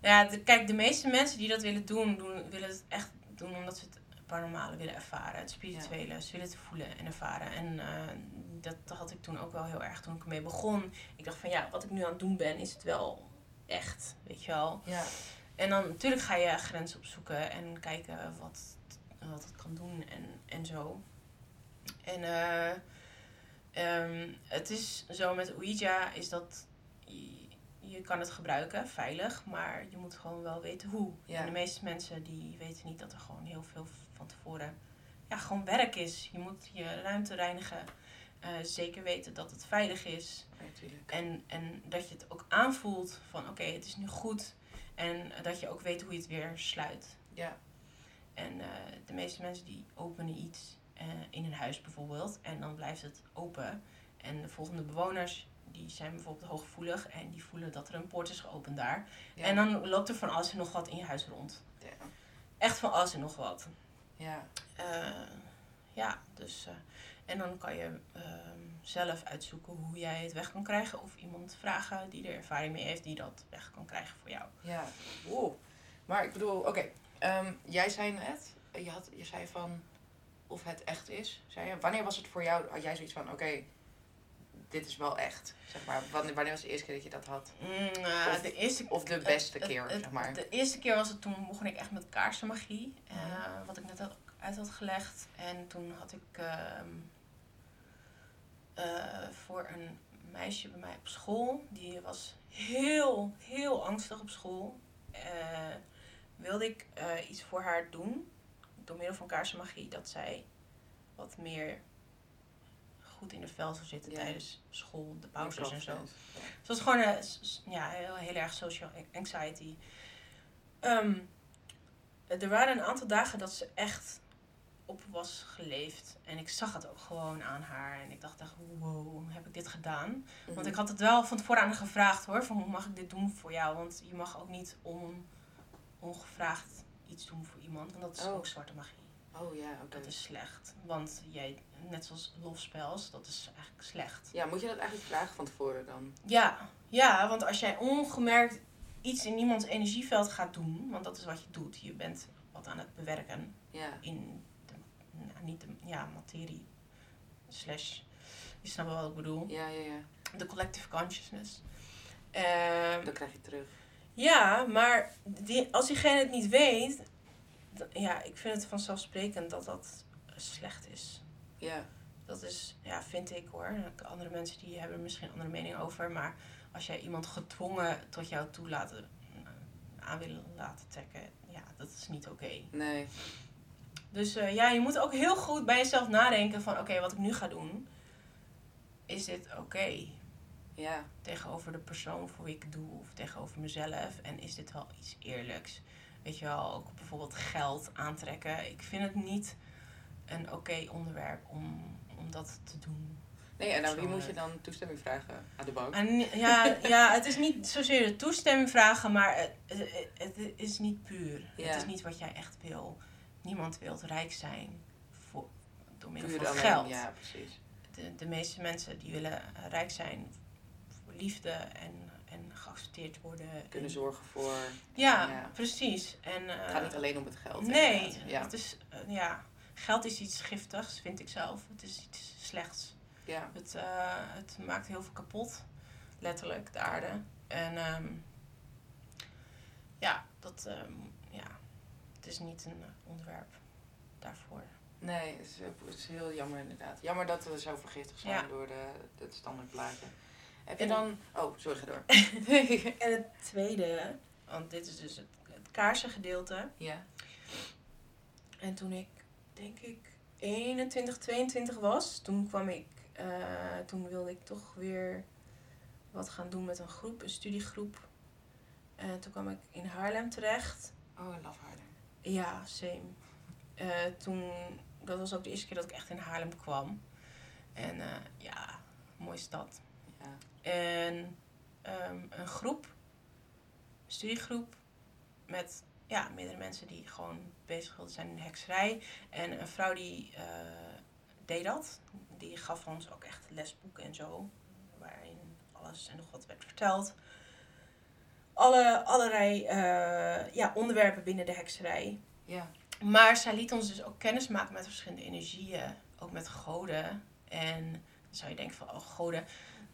Ja, de- kijk, de meeste mensen die dat willen doen, doen, willen het echt doen omdat ze het paranormale willen ervaren. Het spirituele. Ze willen het voelen en ervaren. En dat had ik toen ook wel heel erg toen ik ermee begon. Ik dacht van ja, wat ik nu aan het doen ben, is het wel echt, weet je wel. ja, En dan natuurlijk ga je grenzen opzoeken en kijken wat, wat het kan doen en, en zo. En eh, ehm, het is zo met Ouija is dat je, je kan het gebruiken, veilig, maar je moet gewoon wel weten hoe. Ja. En de meeste mensen die weten niet dat er gewoon heel veel van tevoren ja, gewoon werk is. Je moet je ruimte reinigen Eh, zeker weten dat het veilig is. En, en dat je het ook aanvoelt van oké, het is nu goed. En dat je ook weet hoe je het weer sluit. Ja. En eh, de meeste mensen die openen iets eh, in een huis bijvoorbeeld. En dan blijft het open. En de volgende bewoners die zijn bijvoorbeeld hooggevoelig. En die voelen dat er een poort is geopend daar. Ja. En dan loopt er van alles en nog wat in je huis rond. Ja. Echt van alles en nog wat. Ja. Eh, ja, dus. en dan kan je zelf uitzoeken hoe jij het weg kan krijgen. Of iemand vragen die er ervaring mee heeft, die dat weg kan krijgen voor jou. Ja. Maar ik bedoel, oké. ehm, jij zei net, je, had, je zei van of het echt is. Zei je. Wanneer was het voor jou, had jij zoiets van, oké, dit is wel echt. Zeg maar, wanneer, wanneer was de eerste keer dat je dat had? Mm, eh, Of- de eerste Of de beste keer, zeg maar. De eerste keer was het toen begon ik echt met kaarsenmagie. eh, Mhm. wat ik net uit had gelegd. En toen had ik ehm, eh, voor een meisje bij mij op school. Die was heel, heel angstig op school. eh, wilde ik eh, iets voor haar doen. Door middel van kaarsenmagie. Dat zij wat meer goed in de vel zou zitten Ja. tijdens school, de pauzes en zo. Ja. Dus het was gewoon eh, s- s- ja, heel, heel erg social anxiety. Ehm, er waren een aantal dagen dat ze echt op was geleefd. En ik zag het ook gewoon aan haar. En ik dacht echt, wow, hoe heb ik dit gedaan? Want Mhm. ik had het wel van tevoren aan haar gevraagd hoor. Van, hoe mag ik dit doen voor jou? Want je mag ook niet on, ongevraagd iets doen voor iemand. Want dat is Oh. ook zwarte magie. Oh ja, oké. Dat is slecht. Want jij, net zoals lofspels, dat is eigenlijk slecht. Ja, moet je dat eigenlijk vragen van tevoren dan? Ja, ja, want als jij ongemerkt iets in iemands energieveld gaat doen, want dat is wat je doet, je bent wat aan het bewerken Ja. in niet de ja, materie, slash, je snapt wel wat ik bedoel, Ja, ja, ja. de collective consciousness. Ehm, Dan krijg je terug. ja, maar die, als diegene het niet weet, ja, ik vind het vanzelfsprekend dat dat slecht is. Ja. Dat is, ja, vind ik hoor. Andere mensen die hebben er misschien andere mening over. Maar als jij iemand gedwongen tot jou toe laten, aan willen laten trekken, ja, dat is niet oké. Nee. Dus eh, ja, je moet ook heel goed bij jezelf nadenken van, oké, wat ik nu ga doen, is dit oké? Ja. Tegenover de persoon voor wie ik doe of tegenover mezelf. En is dit wel iets eerlijks? Weet je wel, ook bijvoorbeeld geld aantrekken. Ik vind het niet een oké onderwerp om, om dat te doen. Nee, en aan wie moet je dan toestemming vragen? Aan de bank? En, ja, ja, het is niet zozeer de toestemming vragen, maar het, het, het is niet puur. Ja. Het is niet wat jij echt wil. Niemand wil rijk zijn voor, door middel van alleen, geld. Ja, precies. De, de meeste mensen die willen rijk zijn voor liefde en, en geaccepteerd worden. Kunnen En- zorgen voor... Ja, Ja. precies. En, eh, Het gaat niet alleen om het geld. Nee, inderdaad. Ja. het is, eh, ja, geld is iets giftigs, vind ik zelf. Het is iets slechts. ja. Het, eh, het maakt heel veel kapot, letterlijk, de aarde. En ehm, ja, dat, ehm, het is niet een eh, onderwerp daarvoor. Nee, het is, het is heel jammer inderdaad. Jammer dat we zo vergiftigd zijn Ja. door de, het standaardplaatje. Heb je En- dan... Oh, sorry, ga door. En het tweede, want dit is dus het, het kaarsengedeelte. ja. En toen ik, denk ik, 21, 22 was, toen kwam ik, eh, toen wilde ik toch weer wat gaan doen met een groep, een studiegroep. En toen kwam ik in Haarlem terecht. Oh, I love Haarlem. Ja, same. Eh, toen, dat was ook de eerste keer dat ik echt in Haarlem kwam. En eh, ja, mooie stad. Ja. En ehm, een groep, een studiegroep, met ja, meerdere mensen die gewoon bezig wilden zijn in de hekserij. En een vrouw die eh, deed dat. Die gaf ons ook echt lesboeken en zo. Waarin alles en nog wat werd verteld. Alle, allerlei eh, ja, onderwerpen binnen de hekserij. Ja. Maar zij liet ons dus ook kennis maken met verschillende energieën. Ook met goden. En dan zou je denken van, oh goden.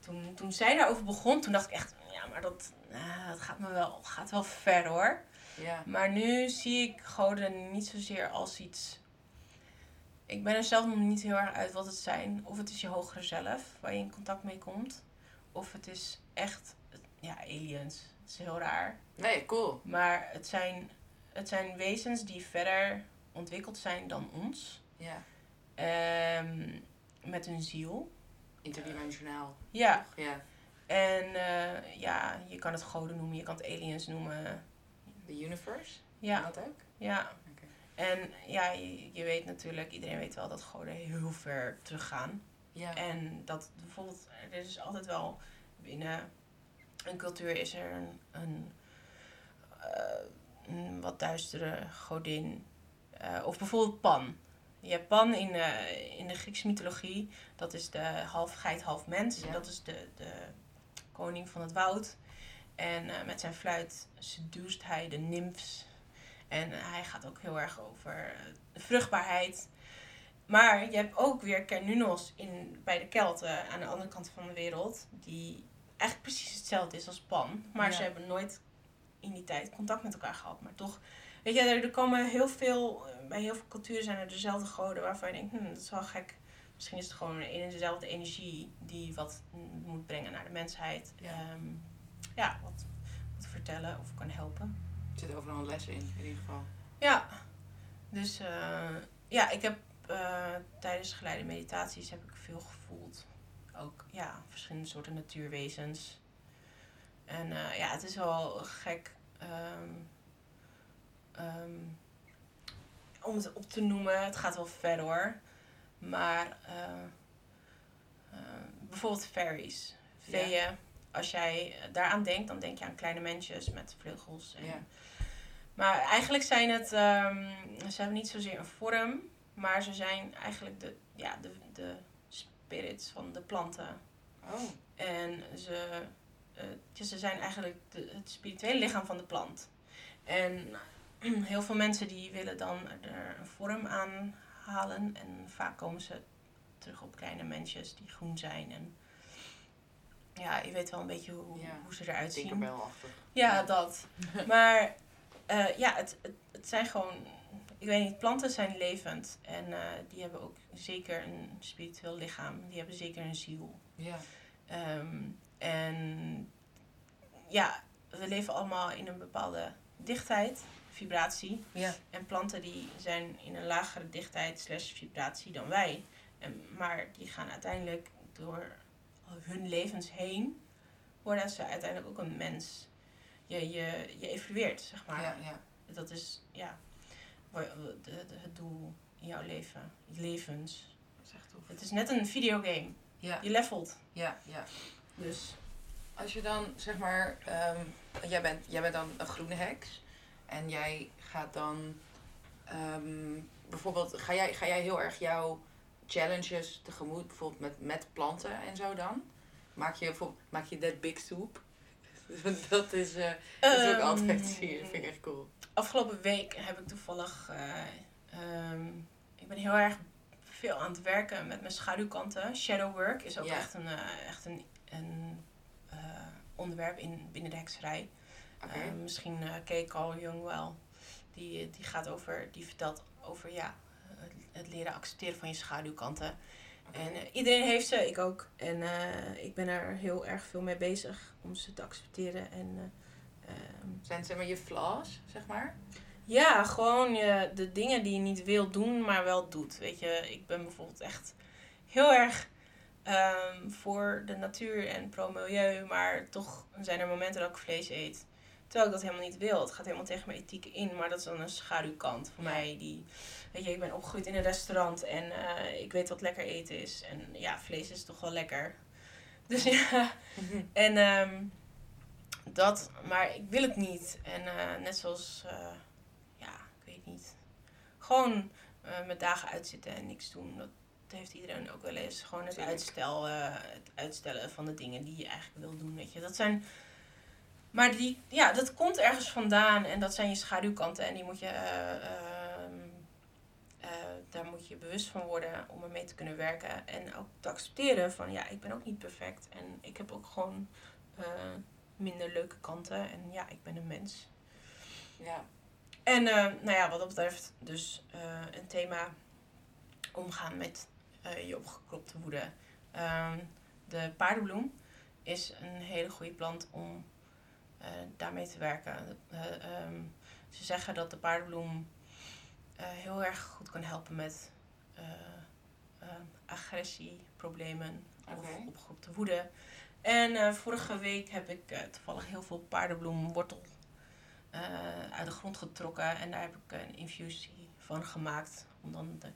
Toen, toen zij daarover begon, toen dacht ik echt, ja, maar dat, eh, dat gaat me wel, gaat wel ver hoor. Ja. Maar nu zie ik goden niet zozeer als iets... Ik ben er zelf nog niet heel erg uit wat het zijn. Of het is je hogere zelf, waar je in contact mee komt. Of het is echt, ja, aliens. Het is heel raar. Nee, cool. Maar het zijn, het zijn wezens die verder ontwikkeld zijn dan ons. Ja. Ehm, met hun ziel. Interdimensionaal. Ja. Ja. En eh, ja, je kan het goden noemen, je kan het aliens noemen. The universe. Ja, dat ook? ja. Oké. En ja, je, je weet natuurlijk, iedereen weet wel dat goden heel ver teruggaan. Ja. En dat bijvoorbeeld, er is altijd wel binnen een cultuur is er een, een, eh, een wat duistere godin. Eh, of bijvoorbeeld Pan. Je hebt Pan in, eh, in de Griekse mythologie. Dat is de half geit, half mens. Ja. Dat is de, de koning van het woud. En met zijn fluit seduust hij de nymphs. En hij gaat ook heel erg over vruchtbaarheid. Maar je hebt ook weer Cernunnos in, bij de Kelten aan de andere kant van de wereld. Die eigenlijk precies hetzelfde is als Pan. Maar Ja. ze hebben nooit in die tijd contact met elkaar gehad. Maar toch, weet je, er, komen heel veel, eh, bij heel veel culturen zijn er dezelfde goden waarvan je denkt, hm, dat is wel gek. Misschien is het gewoon een dezelfde energie die wat moet brengen naar de mensheid. Ja. Ja, ja wat, wat vertellen of kan helpen. Er zit overal een les in, in ieder geval. Ja, dus eh, ja, ik heb eh, tijdens geleide meditaties heb ik veel gevoeld. Ook ja, verschillende soorten natuurwezens. En eh, ja, het is wel gek ehm, ehm, om het op te noemen. Het gaat wel ver hoor. Maar eh, eh, bijvoorbeeld fairies, Ja. veeën. Als jij daaraan denkt, dan denk je aan kleine mensjes met vleugels. En, Ja. maar eigenlijk zijn het, ehm, ze hebben niet zozeer een vorm, maar ze zijn eigenlijk de, ja, de, de spirits van de planten. Oh. En ze, ja, ze zijn eigenlijk de, het spirituele lichaam van de plant. En heel veel mensen die willen dan er een vorm aan halen. En vaak komen ze terug op kleine mensjes die groen zijn. En ja, je weet wel een beetje hoe, Ja. hoe ze eruit zien. Tinkerbell-achtig. Ja, Ja. dat. Maar eh, ja, het, het, het zijn gewoon... Ik weet niet, planten zijn levend. En eh, die hebben ook zeker een spiritueel lichaam. Die hebben zeker een ziel. Ja. Ehm, en ja, we leven allemaal in een bepaalde dichtheid, vibratie. Ja. En planten die zijn in een lagere dichtheid slash vibratie dan wij. En, maar die gaan uiteindelijk door hun levens heen, worden ze uiteindelijk ook een mens. Je, je, je evolueert, zeg maar. Ja, ja. Dat is ja, het doel in jouw leven, je levens. Dat is echt tof. Het is net een videogame. Ja, Je levelt. ja, ja. Dus Als je dan, zeg maar, ehm, jij, bent, jij bent dan een groene heks. En jij gaat dan, ehm, bijvoorbeeld, ga jij, ga jij heel erg jouw challenges tegemoet, bijvoorbeeld met, met planten en zo dan? Maak je, maak je that big soup? dat is, eh, dat is ook Ehm, altijd, zie je, vind ik echt cool. Afgelopen week heb ik toevallig. eh, ehm, ik ben heel erg veel aan het werken met mijn schaduwkanten. Shadow work is ook Ja. echt een, eh, echt een, een onderwerp in, binnen de hekserij. Oké. Eh, misschien je Carl Jung wel. Die, die gaat over, die vertelt over ja, het leren accepteren van je schaduwkanten. En eh, iedereen heeft ze, ik ook. En eh, ik ben er heel erg veel mee bezig om ze te accepteren. En eh, ehm, Zijn zeg maar je flaws, zeg maar? ja, gewoon je, de dingen die je niet wil doen, maar wel doet. Weet je, ik ben bijvoorbeeld echt heel erg ehm, voor de natuur en pro-milieu, maar toch zijn er momenten dat ik vlees eet. Terwijl ik dat helemaal niet wil. Het gaat helemaal tegen mijn ethiek in, maar dat is dan een schaduwkant voor mij. Die, weet je, ik ben opgegroeid in een restaurant en eh, ik weet wat lekker eten is. En ja, vlees is toch wel lekker. Dus ja, en ehm, dat, maar ik wil het niet. En eh, net zoals, eh, ja, ik weet niet. Gewoon met dagen uitzitten en niks doen. Dat heeft iedereen ook wel eens. Gewoon het, uitstel, eh, het uitstellen van de dingen die je eigenlijk wil doen. Weet je. Dat zijn. Maar die, ja, dat komt ergens vandaan en dat zijn je schaduwkanten en die moet je, eh, ehm, eh, daar moet je bewust van worden om ermee te kunnen werken. En ook te accepteren van ja, ik ben ook niet perfect en ik heb ook gewoon eh, minder leuke kanten en ja, ik ben een mens. Ja. En nou ja, wat dat betreft dus een thema omgaan met je opgekropte woede. Ehm, de paardenbloem is een hele goede plant om daarmee te werken. Eh, ehm, ze zeggen dat de paardenbloem eh, heel erg goed kan helpen met eh, eh, agressieproblemen. of Oké. opgeroepte woede. En eh, vorige week heb ik eh, toevallig heel veel paardenbloemwortel eh, uit de grond getrokken. En daar heb ik een infusie van gemaakt om dan de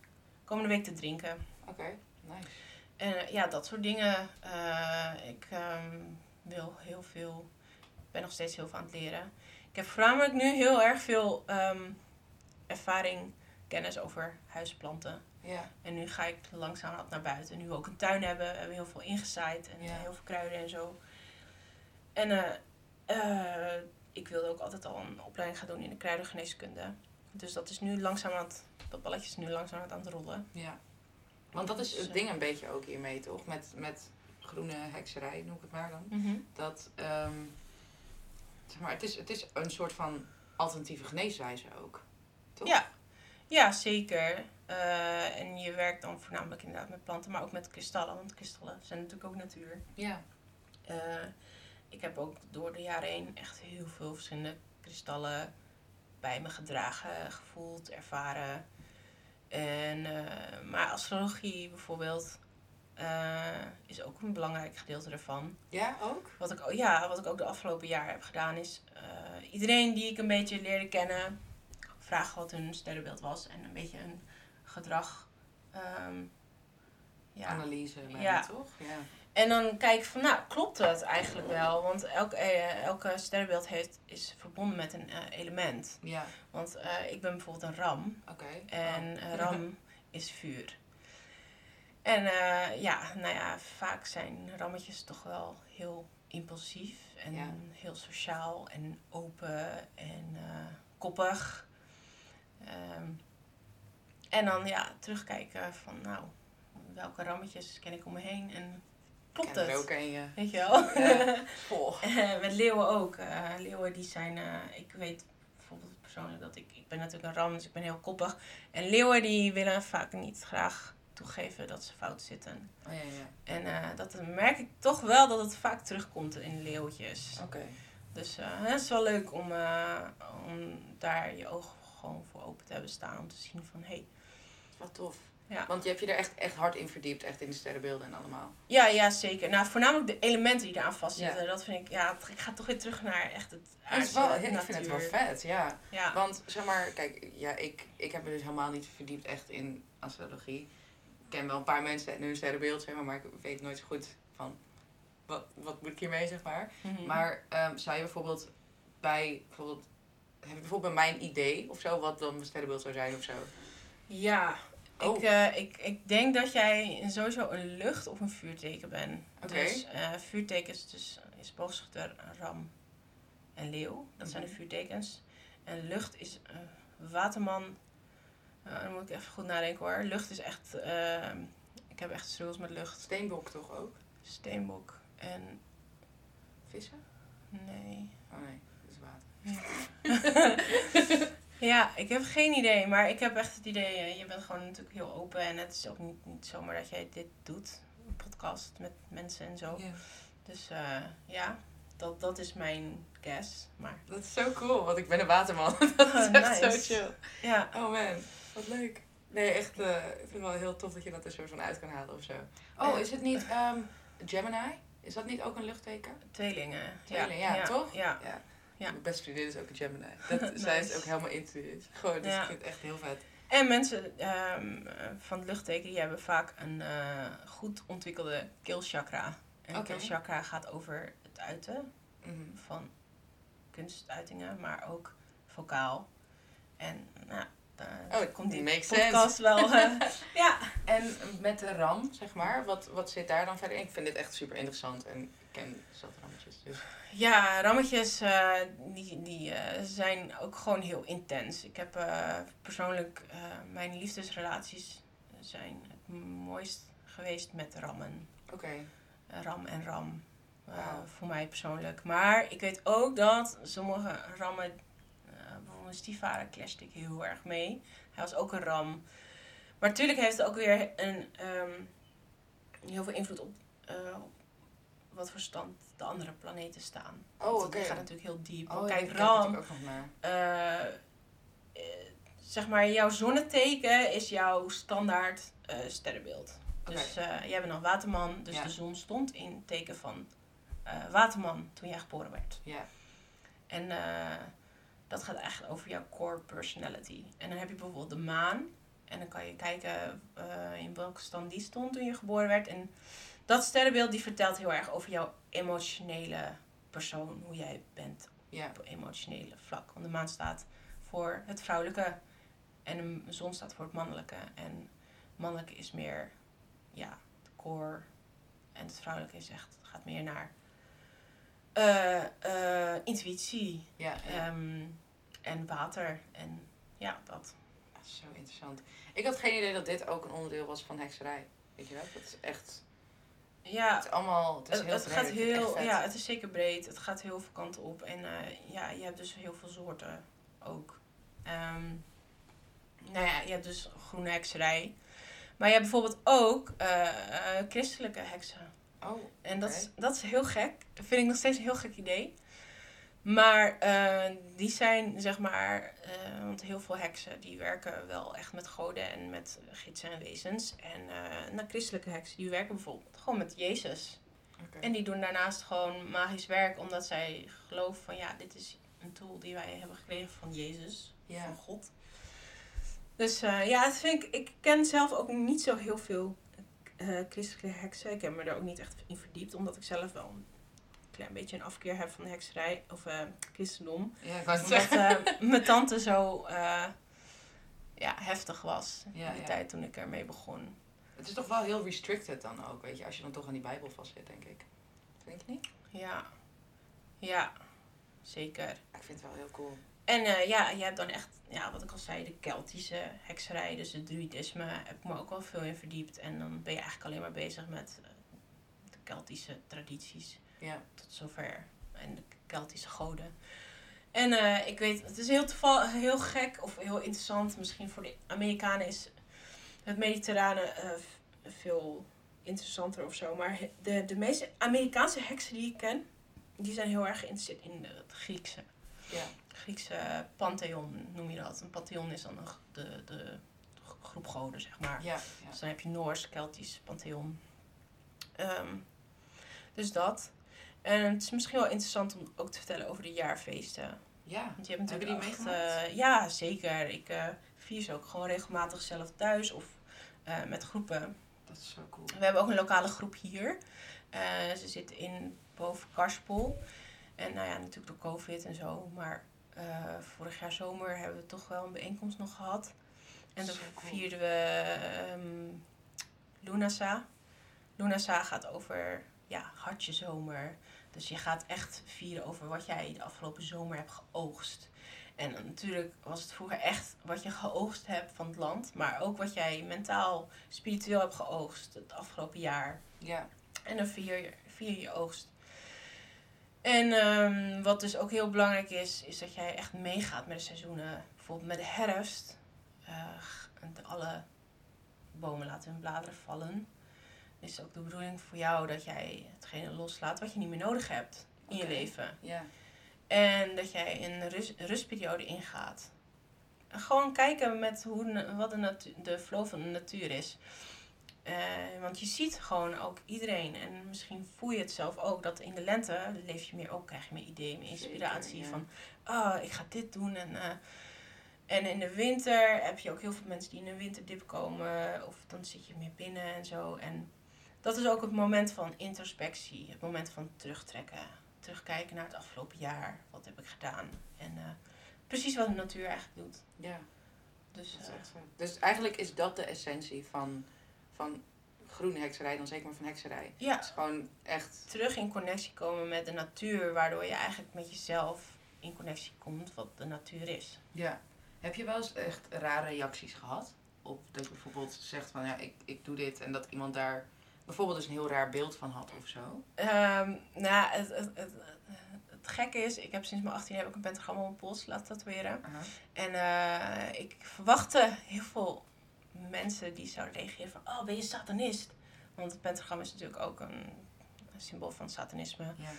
komende week te drinken. Oké, nice. En eh, ja, dat soort dingen. Eh, ik ehm, wil heel veel. Ben nog steeds heel veel aan het leren. Ik heb voornamelijk nu heel erg veel ehm, ervaring, kennis over huisplanten. Ja, En nu ga ik langzaam naar buiten. Nu we ook een tuin hebben, hebben we heel veel ingezaaid en Ja. heel veel kruiden en zo. En eh, eh, ik wilde ook altijd al een opleiding gaan doen in de kruidengeneeskunde. Dus dat is nu langzaam aan het, dat balletje is nu langzaam aan het rollen. ja. Want dat is Dus, het eh, ding een beetje ook hiermee, toch? Met, met groene hekserij, noem ik het maar dan. Dat, ehm, maar, het is, het is een soort van alternatieve geneeswijze ook. Toch? Ja, ja zeker. Eh, en je werkt dan voornamelijk inderdaad met planten, maar ook met kristallen. Want kristallen zijn natuurlijk ook natuur. Ja. Eh, ik heb ook door de jaren heen echt heel veel verschillende kristallen bij me gedragen, gevoeld, ervaren. En, eh, maar astrologie bijvoorbeeld eh, is ook een belangrijk gedeelte ervan. Ja, ook? Wat ik, ja, wat ik ook de afgelopen jaren heb gedaan is eh, iedereen die ik een beetje leerde kennen, vragen wat hun sterrenbeeld was en een beetje een gedrag. ehm, ja, Analyse, bijna, Ja. toch? Ja. en dan kijk van, nou, klopt het eigenlijk wel? Want eh, elke sterrenbeeld heeft, is verbonden met een element. Ja, Want ik ben bijvoorbeeld een ram. oké. En Oh. ram is vuur. En eh, ja, nou ja, vaak zijn rammetjes toch wel heel impulsief. En Ja. heel sociaal en open en eh, koppig. Ehm, en dan ja, terugkijken van, nou, welke rammetjes ken ik om me heen en klopt het? ook een, ja. Weet je wel? Ja. Eh, Met leeuwen ook. Leeuwen die zijn, ik weet bijvoorbeeld persoonlijk dat ik, ik ben natuurlijk een ram, dus ik ben heel koppig. En leeuwen die willen vaak niet graag toegeven dat ze fout zitten. Oh, ja, ja. En eh, dat merk ik toch wel dat het vaak terugkomt in leeuwtjes. Oké. Dus eh, het is wel leuk om, eh, om daar je ogen gewoon voor open te hebben staan. Om te zien van, hé, hey, Wat tof. Ja. Want je hebt je er echt, echt hard in verdiept, echt in de sterrenbeelden en allemaal. ja, ja, zeker. Nou, voornamelijk de elementen die eraan vastzitten. Ja. Dat vind ik, ja, ik ga toch weer terug naar echt het Het is wel, aardse, ik vind het wel vet, ja. Ja. Want zeg maar, kijk, ja, ik, ik heb me dus helemaal niet verdiept echt in astrologie. Ken wel een paar mensen en hun sterrenbeeld, zeg maar, maar ik weet nooit zo goed van wat, wat moet ik hiermee, zeg maar. Mhm. Maar ehm, zou je bijvoorbeeld bij, bijvoorbeeld, heb je bijvoorbeeld bij mij een idee of zo, wat dan mijn sterrenbeeld zou zijn of zo? Ja, Oh. ik, eh, ik, ik denk dat jij sowieso een lucht- of een vuurteken bent. Dus eh vuurtekens dus, is boogschutter, ram en leeuw. Dat zijn de Mhm. vuurtekens. En lucht is eh, waterman. Eh, dan moet ik even goed nadenken hoor. Lucht is echt... eh, ik heb echt struggles met lucht. Steenbok toch ook? Steenbok en... Vissen? Nee. Oh nee, dat is water. Ja, ik heb geen idee. Maar ik heb echt het idee, eh, je bent gewoon natuurlijk heel open. En het is ook niet, niet zomaar dat jij dit doet. Een podcast met mensen en zo. Dus eh, ja, dat, dat is mijn guess. Maar Dat is zo cool, want ik ben een waterman. dat is Oh, echt nice. zo chill. ja, Oh man, wat leuk. Nee, echt, eh, ik vind het wel heel tof dat je dat er soort van uit kan halen of zo. Oh, Eh, is het niet ehm, Gemini? Is dat niet ook een luchtteken? tweelingen. Tweeling, ja, toch? Ja. Ja. Ja. Mijn beste vriendin is ook een Gemini. Dat, Zij is ook helemaal into it. Gewoon, dus Ja. ik vind het echt heel vet. En mensen ehm, eh, van het luchtteken, die hebben vaak een eh, goed ontwikkelde keelchakra. En Oké. keelchakra gaat over het uiten Mhm. van kunstuitingen, maar ook vocaal. En nou, daar Oh, komt die makes podcast wel. eh, ja. En met de RAM, zeg maar, wat, wat zit daar dan verder in? Ik vind dit echt super interessant en ik ken zat rammetjes. Dus. ja, rammetjes eh, die, die zijn ook gewoon heel intens. Ik heb persoonlijk mijn liefdesrelaties zijn het mooist geweest met rammen. Oké. Ram en ram. Voor mij persoonlijk. Maar ik weet ook dat sommige rammen. Bijvoorbeeld mijn stiefvader clashte ik heel erg mee. Hij was ook een ram. Maar natuurlijk heeft het ook weer een, ehm, heel veel invloed op, eh, op wat voor stand de andere planeten staan. Oh, oké. Die gaat natuurlijk heel diep. Oh, ja, kijk, die kijk ram, ik ook nog naar. eh, eh, zeg maar, jouw zonneteken is jouw standaard sterrenbeeld. Dus jij bent een waterman, dus Ja. de zon stond in teken van waterman toen jij geboren werd. Ja. En dat gaat echt over jouw core personality. En dan heb je bijvoorbeeld de maan. En dan kan je kijken eh, in welke stand die stond toen je geboren werd. En dat sterrenbeeld die vertelt heel erg over jouw emotionele persoon. Hoe jij bent Ja. op emotionele vlak. Want de maan staat voor het vrouwelijke. En de zon staat voor het mannelijke. En mannelijke is meer, ja, de core. En het vrouwelijke is echt, gaat meer naar eh, intuïtie. Ja. ja. Ehm, en water. En ja, dat. Dat is zo interessant. Ik had geen idee dat dit ook een onderdeel was van hekserij. Weet je wel? Dat is echt... Ja, Het is allemaal... Het, is heel het breed. gaat heel, ja, het is zeker breed. Het gaat heel veel kanten op. En eh, ja, je hebt dus heel veel soorten ook. Ehm, nou ja, je hebt dus groene hekserij. Maar je hebt bijvoorbeeld ook christelijke heksen. Oh, En dat, is, dat is heel gek. Dat vind ik nog steeds een heel gek idee. Maar eh, die zijn, zeg maar, eh, want heel veel heksen die werken wel echt met goden en met gidsen en wezens. En eh nou, christelijke heksen die werken bijvoorbeeld gewoon met Jezus. En die doen daarnaast gewoon magisch werk, omdat zij geloven van ja, dit is een tool die wij hebben gekregen van Jezus, van God. Dus ja, dat vind ik, ik ken zelf ook niet zo heel veel eh, christelijke heksen. Ik heb me daar ook niet echt in verdiept, omdat ik zelf wel een klein beetje een afkeer heb van de hekserij of eh, christendom. Ja, ik het Omdat eh, mijn tante zo ja, heftig was Ja, in de ja. tijd toen ik ermee begon. Het is toch wel heel restricted dan ook, weet je, als je dan toch aan die Bijbel vastzit, denk ik. Denk je niet? Ja, ja, zeker. Ik vind het wel heel cool. En eh, ja, je hebt dan echt, ja, wat ik al zei, de Keltische hekserij, dus het druïdisme, heb ik me ook wel veel in verdiept. En dan ben je eigenlijk alleen maar bezig met eh, de Keltische tradities Ja. tot zover. En de Keltische goden. En eh, ik weet, het is heel, toeval, heel gek of heel interessant, misschien voor de Amerikanen is het mediterrane veel interessanter of zo. Maar de, de meeste Amerikaanse heksen die ik ken, die zijn heel erg geïnteresseerd in het Griekse. Ja. Griekse pantheon noem je dat. Een pantheon is dan de, de groep goden, zeg maar. Ja. ja. Dus dan heb je Noors, Keltisch, pantheon. Ehm, dus dat. En het is misschien wel interessant om ook te vertellen over de jaarfeesten. Ja. Want je hebt natuurlijk die echt, meegemaakt? eh, ja, zeker. Ik eh, vier ze ook gewoon regelmatig zelf thuis of eh, met groepen. Dat is zo cool. We hebben ook een lokale groep hier. Ze zit in boven Karspel. En nou ja, natuurlijk door COVID en zo. Maar vorig jaar zomer hebben we toch wel een bijeenkomst nog gehad. En cool. vierden we ehm Lunasa. Lunasa gaat over ja, hartje zomer. Dus je gaat echt vieren over wat jij de afgelopen zomer hebt geoogst. En natuurlijk was het vroeger echt wat je geoogst hebt van het land. Maar ook wat jij mentaal, spiritueel hebt geoogst het afgelopen jaar. Ja. En dan vier je, vier je oogst. En ehm, wat dus ook heel belangrijk is, is dat jij echt meegaat met de seizoenen. Bijvoorbeeld met de herfst. de- alle bomen laten hun bladeren vallen. Is het ook de bedoeling voor jou dat jij hetgene loslaat wat je niet meer nodig hebt in je leven. Ja. En dat jij een rust, rustperiode ingaat. En gewoon kijken met hoe, wat de, de flow van de natuur is. Eh, want je ziet gewoon ook iedereen. En misschien voel je het zelf ook. Dat in de lente leef je meer op. Krijg je meer ideeën, meer inspiratie. Zeker, ja. Van, oh, ik ga dit doen. En, eh, en in de winter heb je ook heel veel mensen die in een winterdip komen. Of dan zit je meer binnen en zo. En dat is ook het moment van introspectie. Het moment van terugtrekken terugkijken naar het afgelopen jaar. Wat heb ik gedaan? En eh, precies wat de natuur eigenlijk doet. Ja. Dus. Dus eigenlijk is dat de essentie van, van groene hekserij, dan zeker maar van hekserij. ja, Het is gewoon echt... terug in connectie komen met de natuur. Waardoor je eigenlijk met jezelf in connectie komt wat de natuur is. Ja. Heb je wel eens echt rare reacties gehad? Op dat je bijvoorbeeld zegt van ja, ik, ik doe dit en dat iemand daar bijvoorbeeld dus een heel raar beeld van had of zo? Ehm, nou, het, het, het, het gekke is, ik heb sinds mijn 18 heb ik een pentagram op mijn pols laten tatoeëren. En eh, ik verwachtte heel veel mensen die zouden reageren van, oh, ben je satanist? Want het pentagram is natuurlijk ook een, een symbool van satanisme. Ja.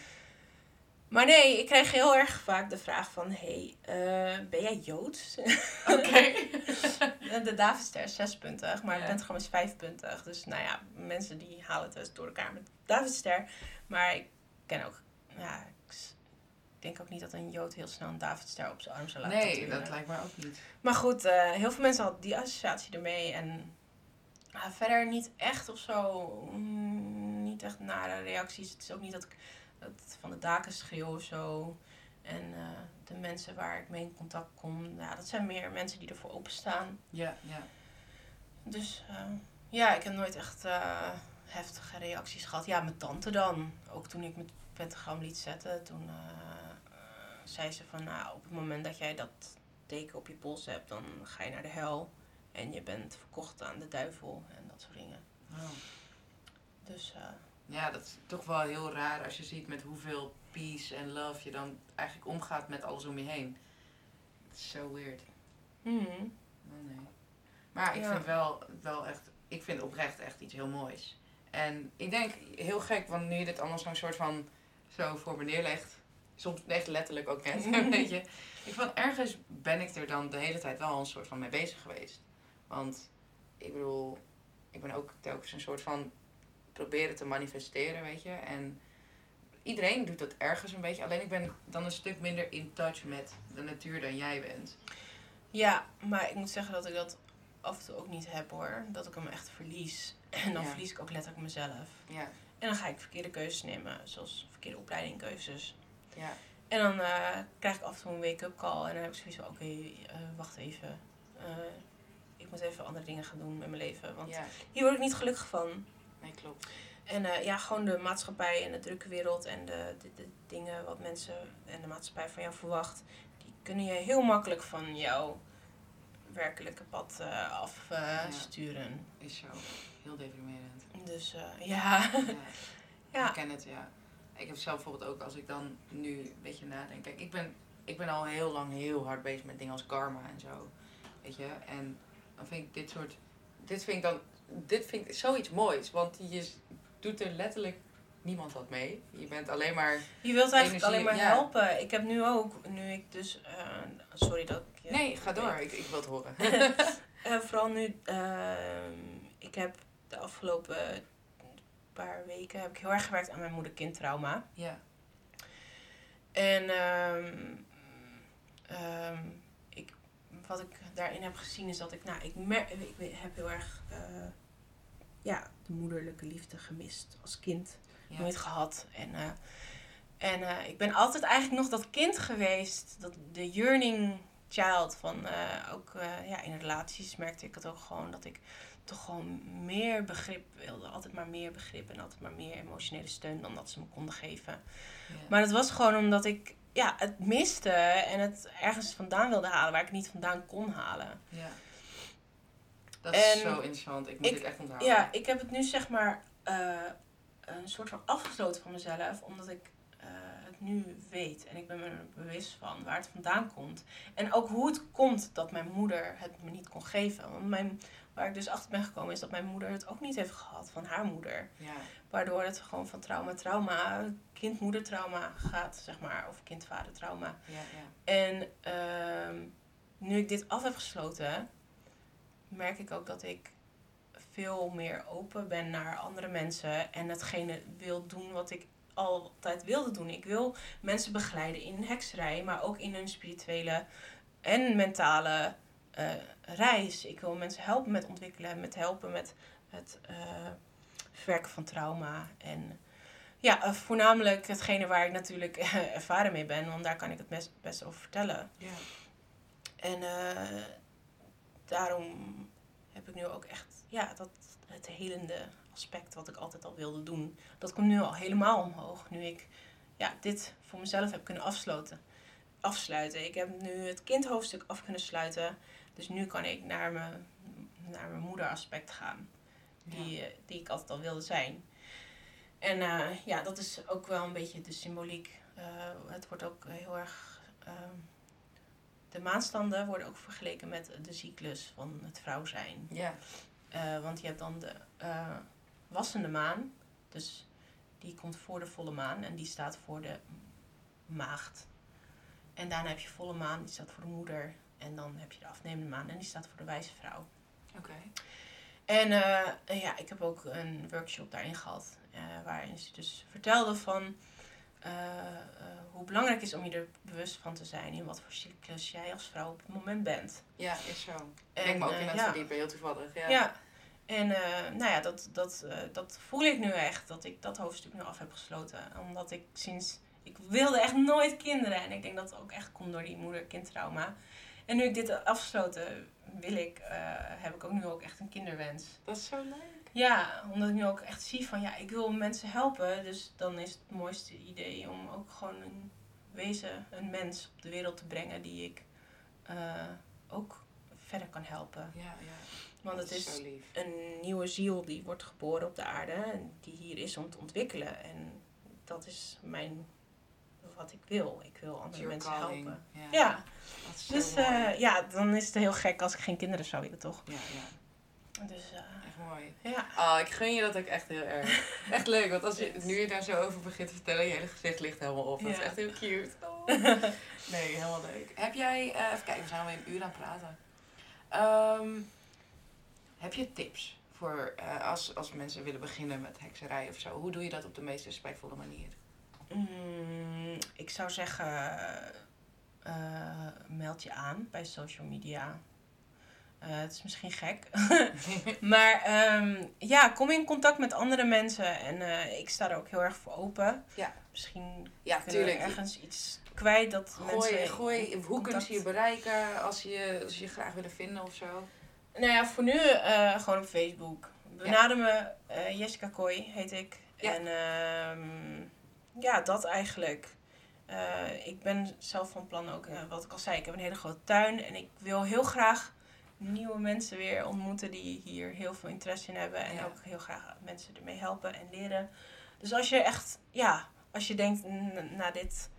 Maar nee, ik kreeg heel erg vaak de vraag van... hey, eh, ben jij Joods? Oké. de Davidster is zespuntig, maar Ja. het pentagram is vijfpuntig. Dus nou ja, mensen die halen het wel eens door elkaar met Davidster. Maar ik ken ook... Ja, denk ook niet dat een Jood heel snel een Davidster op zijn arm zou laten Nee, dat lijkt mij ook niet. Maar goed, eh, heel veel mensen hadden die associatie ermee. En ja, verder niet echt of zo. mm, niet echt nare reacties. Het is ook niet dat ik dat van de daken schreeuw of zo. En eh, de mensen waar ik mee in contact kom, ja, dat zijn meer mensen die ervoor openstaan. Ja, ja. Dus eh, ja, ik heb nooit echt heftige reacties gehad. Ja, mijn tante dan. Ook toen ik mijn pentagram liet zetten, toen zei ze van, nou, op het moment dat jij dat teken op je pols hebt, dan ga je naar de hel. En je bent verkocht aan de duivel en dat soort dingen. Oh. Dus eh, Ja, dat is toch wel heel raar als je ziet met hoeveel peace en love je dan eigenlijk omgaat met alles om je heen. Het is zo weird. hmm, Nee, nee. Maar ik Ja. vind wel, wel echt, ik vind oprecht echt iets heel moois. En ik denk, heel gek, want nu je dit allemaal zo'n soort van zo voor me neerlegt, soms echt letterlijk ook net, weet je. Ik van ergens ben ik er dan de hele tijd wel een soort van mee bezig geweest. Want ik bedoel, ik ben ook telkens een soort van proberen te manifesteren, weet je. En iedereen doet dat ergens een beetje. Alleen ik ben dan een stuk minder in touch met de natuur dan jij bent. ja, maar ik moet zeggen dat ik dat af en toe ook niet heb hoor. Dat ik hem echt verlies. En dan Ja. verlies ik ook letterlijk mezelf. Ja, En dan ga ik verkeerde keuzes nemen, zoals verkeerde opleidingkeuzes. Ja, En dan eh, krijg ik af en toe een wake-up call. En dan heb ik zoiets van, oké, eh, wacht even. Eh, ik moet even andere dingen gaan doen met mijn leven. Want ja. hier word ik niet gelukkig van. Nee, klopt. En ja, gewoon de maatschappij en de drukke wereld en de, de, de dingen wat mensen en de maatschappij van jou verwacht. Die kunnen je heel makkelijk van jouw werkelijke pad afsturen. Is zo. Heel deprimerend. Dus ja. Ja. ja. Ik ken het, ja. Ik heb zelf bijvoorbeeld ook, als ik dan nu een beetje nadenk. Kijk, ik ben, ik ben al heel lang heel hard bezig met dingen als karma en zo. Weet je? En dan vind ik dit soort... Dit vind ik dan... Dit vind ik zoiets moois. Want je doet er letterlijk niemand wat mee. Je bent alleen maar... Je wilt eigenlijk alleen maar ja. helpen. Ik heb nu ook, nu ik dus, eh, sorry dat ik... Nee, ga door. Ik, ik wil het horen. Eh, vooral nu, ehm, ik heb de afgelopen paar weken heb ik heel erg gewerkt aan mijn moeder-kind-trauma. ja. En ehm, ehm, ik, wat ik daarin heb gezien is dat ik, nou, ik, mer- ik heb heel erg eh, ja, de moederlijke liefde gemist als kind. Ja. Nooit gehad. En, eh, en eh, ik ben altijd eigenlijk nog dat kind geweest, dat, de yearning child van ook ja, in relaties merkte ik het ook gewoon dat ik toch gewoon meer begrip wilde. Altijd maar meer begrip en altijd maar meer emotionele steun dan dat ze me konden geven. Ja. Maar dat was gewoon omdat ik ja, het miste en het ergens vandaan wilde halen waar ik het niet vandaan kon halen. ja. Dat is En zo interessant. Ik moet ik- dit echt onthouden. Ja, ik heb het nu zeg maar eh, een soort van afgesloten van mezelf, omdat ik eh, het nu weet en ik ben me er bewust van waar het vandaan komt. En ook hoe het komt dat mijn moeder het me niet kon geven. Want mijn, waar ik dus achter ben gekomen is dat mijn moeder het ook niet heeft gehad van haar moeder. Ja. Waardoor het gewoon van trauma, trauma, kind-moeder-trauma gaat, zeg maar, of kind-vader-trauma. Ja, ja. En ehm, nu ik dit af heb gesloten, merk ik ook dat ik veel meer open ben naar andere mensen en hetgene wil doen wat ik altijd wilde doen. Ik wil mensen begeleiden in hekserij, maar ook in hun spirituele en mentale eh, reis. Ik wil mensen helpen met ontwikkelen, met helpen met het eh, verwerken van trauma en ja, eh, voornamelijk hetgene waar ik natuurlijk ervaren mee ben, want daar kan ik het best, best over vertellen. ja. En daarom heb ik nu ook echt, ja, dat het helende aspect wat ik altijd al wilde doen, dat komt nu al helemaal omhoog. Nu ik ja, dit voor mezelf heb kunnen afsluiten. afsluiten. Ik heb nu het kindhoofdstuk af kunnen sluiten. Dus nu kan ik naar mijn, naar mijn moederaspect gaan. Die, eh, die ik altijd al wilde zijn. En eh, ja, dat is ook wel een beetje de symboliek. Eh, het wordt ook heel erg. ehm, de maanstanden worden ook vergeleken met de cyclus van het vrouw zijn. Ja. Want je hebt dan de wassende maan. Dus die komt voor de volle maan. En die staat voor de maagd. En daarna heb je volle maan, die staat voor de moeder. En dan heb je de afnemende maan en die staat voor de wijze vrouw. Oké. En eh, ja, ik heb ook een workshop daarin gehad. eh, waarin ze dus vertelde van eh, hoe belangrijk het is om je er bewust van te zijn in wat voor cyclus jij als vrouw op het moment bent. Ja, is zo. En, denk me ook in dat ja. heel toevallig. Ja. Ja. En nou ja, dat, dat, dat voel ik nu echt, dat ik dat hoofdstuk nu af heb gesloten. Omdat ik sinds, ik wilde echt nooit kinderen. En ik denk dat het ook echt komt door die moeder-kindtrauma. En nu ik dit afgesloten, wil ik, eh, heb ik ook nu ook echt een kinderwens. Dat is zo leuk. Ja, omdat ik nu ook echt zie van ja, ik wil mensen helpen. Dus dan is het mooiste idee om ook gewoon een wezen, een mens op de wereld te brengen die ik eh, ook verder kan helpen. Ja, ja. Want het is een nieuwe ziel die wordt geboren op de aarde en die hier is om te ontwikkelen. En dat is mijn, wat ik wil. Ik wil andere Your mensen calling. helpen. Ja. Dus eh, ja, dan is het heel gek als ik geen kinderen zou willen, toch? ja, ja. Dus eh, Echt mooi. ja. Oh, ik gun je dat ook echt heel erg. Echt leuk, want als je, nu je daar zo over begint te vertellen, je hele gezicht ligt helemaal op. Dat is echt heel cute. Oh. Nee, helemaal leuk. Heb jij, eh, even kijken, we zijn alweer een uur aan het praten. Ehm, heb je tips voor als, als mensen willen beginnen met hekserij of zo? Hoe doe je dat op de meest respectvolle manier? Mm, ik zou zeggen, eh, meld je aan bij social media. Eh, het is misschien gek. maar ehm, ja, kom in contact met andere mensen. En eh, ik sta er ook heel erg voor open. Ja. Misschien Ja, kunnen tuurlijk. ergens iets kwijt dat Gooi, mensen... gooi, hoe kunnen contact- ze je bereiken als ze je, als je graag willen vinden of zo? Nou ja, voor nu gewoon op Facebook. Benader me, Jessica Kooi heet ik. Ja. En ehm, ja, dat eigenlijk. Eh, ik ben zelf van plan ook, eh, wat ik al zei, ik heb een hele grote tuin. En ik wil heel graag nieuwe mensen weer ontmoeten die hier heel veel interesse in hebben. En Ja. ook heel graag mensen ermee helpen en leren. Dus als je echt, ja, als je denkt na, dit,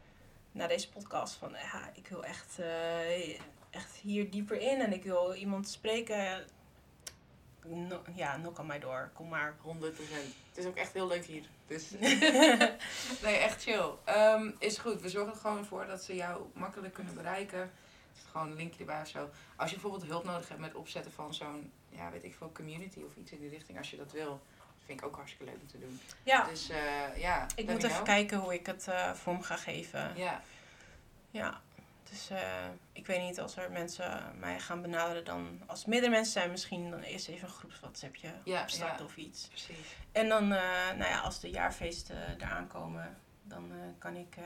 na deze podcast van, ja, ik wil echt, eh, echt hier dieper in en ik wil iemand spreken. No, ja, knock aan mij door. Kom maar. 100% Het is ook echt heel leuk hier. Dus nee, echt chill. Ehm, is goed. We zorgen er gewoon voor dat ze jou makkelijk kunnen bereiken. Er gewoon een linkje erbij of zo. Als je bijvoorbeeld hulp nodig hebt met opzetten van zo'n, ja, weet ik veel, community of iets in die richting, als je dat wil. Vind ik ook hartstikke leuk om te doen. Ja, Dus eh, ja, ik moet even know. kijken hoe ik het eh, vorm ga geven. Ja, Ja, dus ik weet niet als er mensen mij gaan benaderen dan... Als meerdere mensen zijn misschien, dan eerst even een groeps WhatsAppje Ja, opstarten ja. of iets. precies. En dan, eh, nou ja, als de jaarfeesten eraan komen, dan eh, kan ik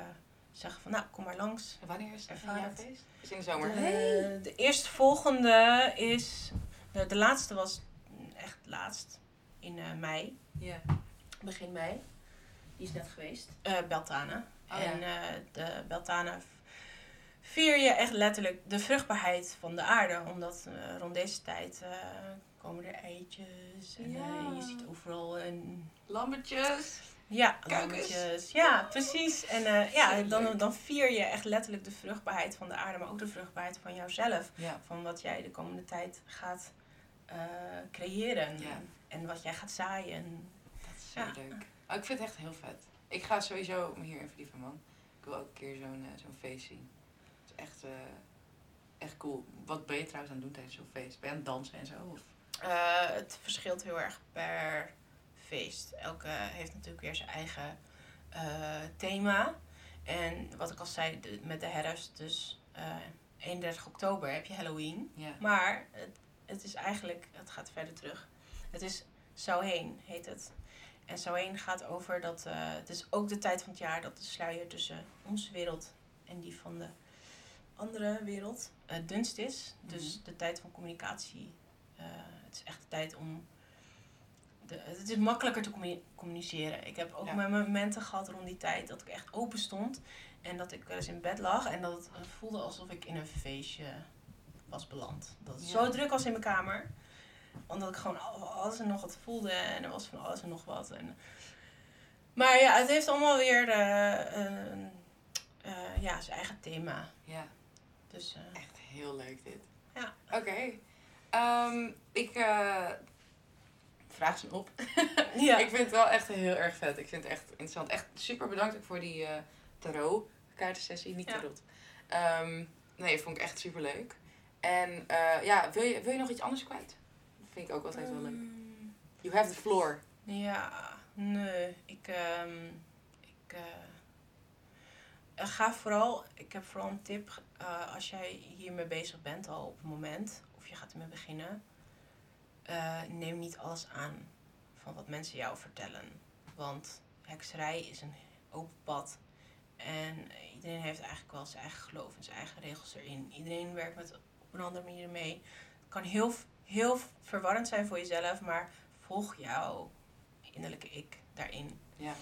zeggen van, nou, kom maar langs. En wanneer is het het. jaarfeest? Is in de zomer. De, de eerstvolgende is, de, de laatste was echt laatst, in mei, Ja. begin mei. Die is net geweest. Beltane. Oh, ja. en de Beltane vier je echt letterlijk de vruchtbaarheid van de aarde. Omdat eh, rond deze tijd eh, komen er eitjes en Ja. eh, je ziet overal een Lammetjes. ja, lammetjes. Ja, precies. En ja, dan, dan vier je echt letterlijk de vruchtbaarheid van de aarde, maar ook de vruchtbaarheid van jouzelf. Ja. Van wat jij de komende tijd gaat creëren. Ja. En wat jij gaat zaaien. Dat is zo Ja. leuk. Oh, ik vind het echt heel vet. Ik ga sowieso me hierin verdiepen, man. Ik wil ook een keer zo'n zo'n feest zien. Is echt, eh, echt cool. Wat ben je trouwens aan het doen tijdens zo'n feest? Ben je aan het dansen en zo? Of? Eh, het verschilt heel erg per feest. Elke heeft natuurlijk weer zijn eigen eh, thema. En wat ik al zei, de- met de herfst, dus eh 31 oktober heb je Halloween. Ja. Maar het, het is eigenlijk, het gaat verder terug. Het is Samhain, heet het. En Samhain gaat over dat, eh, het is ook de tijd van het jaar dat de sluier tussen onze wereld en die van de andere wereld eh, dunst is. Dus Mhm. de tijd van communicatie. eh, het is echt de tijd om. De, het is makkelijker te communi- communiceren. Ik heb ook Ja. mijn momenten gehad rond die tijd dat ik echt open stond. En dat ik wel eens in bed lag en dat het eh, voelde alsof ik in een feestje was beland. Dat het Ja. zo druk was in mijn kamer. Omdat ik gewoon al- alles en nog wat voelde en er was van alles en nog wat. En, maar ja, het heeft allemaal weer een, ja, zijn eigen thema. ja, Dus eh, echt heel leuk dit. Ja. Oké. Ehm, ik eh, vraag ze op. ja. Ik vind het wel echt heel erg vet. Ik vind het echt interessant. Echt super bedankt ook voor die eh tarot kaartensessie, niet Ja. tarot. Ehm, nee, vond ik echt super leuk. En ja, wil je, wil je nog iets anders kwijt? Dat vind ik ook altijd wel leuk. Mm, You have the floor. Ja, nee. Ik, ehm, ik ga vooral, ik heb vooral een tip. eh, als jij hiermee bezig bent al op het moment, of je gaat ermee beginnen, eh, neem niet alles aan van wat mensen jou vertellen. Want hekserij is een open pad. En iedereen heeft eigenlijk wel zijn eigen geloof en zijn eigen regels erin. Iedereen werkt met op een andere manier mee. Het kan heel, heel verwarrend zijn voor jezelf, maar volg jouw innerlijke ik daarin. Ja,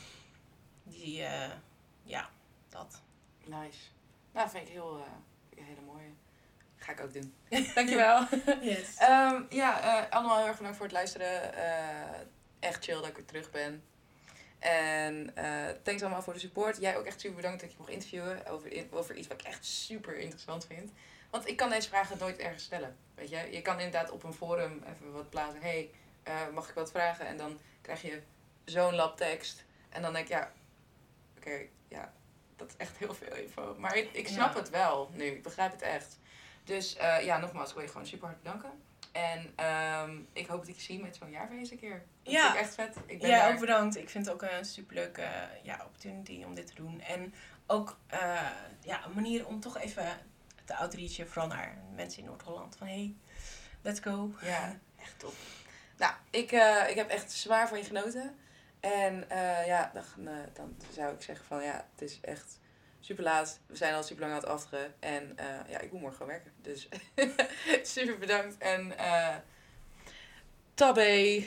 Die, eh, ja, dat. nice. Nou, vind ik heel, een hele mooie. Ga ik ook doen. Dankjewel. Yes. Ehm, ja, eh, allemaal heel erg bedankt voor het luisteren. Eh, echt chill dat ik weer terug ben. En thanks allemaal voor de support. Jij ook echt super bedankt dat je mocht interviewen over, in- over iets wat ik echt super interessant vind. Want ik kan deze vragen nooit ergens stellen. Weet je, je kan inderdaad op een forum even wat plaatsen. hey, mag ik wat vragen? En dan krijg je zo'n lab tekst. En dan denk ik, ja, oké, ja, dat is echt heel veel info. Maar ik, ik snap Ja. het wel nu. Ik begrijp het echt. Dus eh, ja, nogmaals, ik wil je gewoon super hard bedanken. En ehm, ik hoop dat ik je zie met zo'n jaarfeest een keer. Dat Ja. vind ik echt vet. Ik ben Ja, daar. ook bedankt. Ik vind het ook een superleuke eh, ja, opportunity om dit te doen. En ook eh, ja, een manier om toch even te outreachen, vooral naar mensen in Noord-Holland. Van hey, let's go. Ja, echt top. Nou, ik, ik heb echt zwaar van je genoten. En eh, ja, dan, eh, dan zou ik zeggen van ja, het is echt super laat. We zijn al super lang aan het afteren. En eh, ja, ik moet morgen gewoon werken. Dus super bedankt. En tabé.